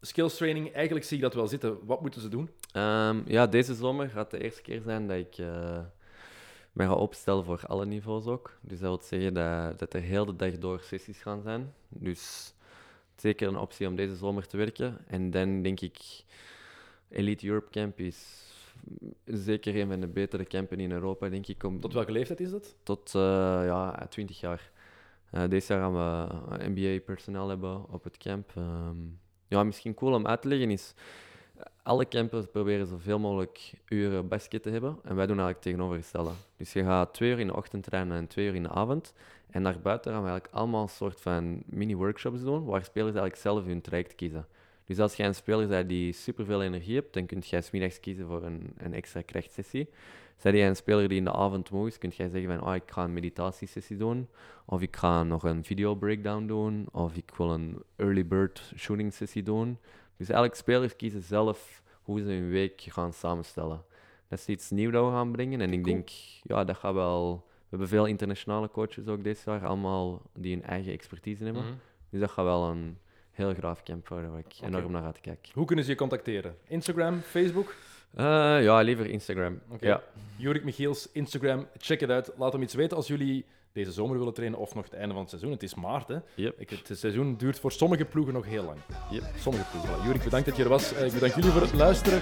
skills training, eigenlijk zie ik dat wel zitten. Wat moeten ze doen? Ehm, ja, deze zomer gaat de eerste keer zijn dat ik eh mij ga opstellen voor alle niveaus ook. Dus dat wil zeggen dat, dat er heel de dag door sessies gaan zijn. Dus zeker een optie om deze zomer te werken. En dan denk ik, Elite Europe Camp is zeker een van de betere campen in Europa, denk ik. Om, Tot welke leeftijd is dat? tot eh, ja, 20 jaar. Eh deze jaar gaan we NBA-personeel hebben op het camp. Ehm, ja, misschien cool om uit te leggen is... Alle campers proberen zoveel mogelijk uren basket te hebben. En wij doen eigenlijk tegenovergestelde. Dus je gaat twee uur in de ochtend trainen en twee uur in de avond. En daarbuiten gaan we eigenlijk allemaal een soort van mini-workshops doen, waar spelers eigenlijk zelf hun traject kiezen. Dus als jij een speler bent die superveel energie hebt, dan kun jij smiddags kiezen voor een, een extra krachtsessie. Zij jij een speler die in de avond moe is, kun jij zeggen van oh, ik ga een meditatiesessie doen, of ik ga nog een video breakdown doen, of ik wil een early bird shooting sessie doen. Dus eigenlijk spelers kiezen zelf hoe ze hun week gaan samenstellen. Dat is iets nieuws dat we gaan brengen en ik Cool. denk, ja, dat gaat wel... We hebben veel internationale coaches ook dit jaar, allemaal die hun eigen expertise hebben. Mhm. Dus dat gaat wel een heel graaf camp worden waar ik enorm naar ga te kijken. Hoe kunnen ze je contacteren? Instagram, Facebook? Eh, ja, liever Instagram. Oké. Ja. Jurik Michiels, Instagram, check het uit. Laat hem iets weten als jullie deze zomer willen trainen of nog het einde van het seizoen. Het is maart, hè? Yep. Ik, het seizoen duurt voor sommige ploegen nog heel lang. Yep. Sommige ploegen. Voilà. Jurik, bedankt dat je er was. Eh, Ik bedank jullie voor het luisteren,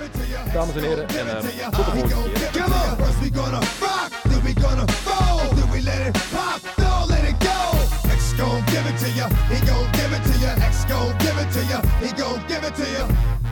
dames en heren. En eh, tot de volgende keer. Let it pop, don't let it go. X gon' give it to ya, he gon' give it to ya. X gon' give it to ya, he gon' give it to ya.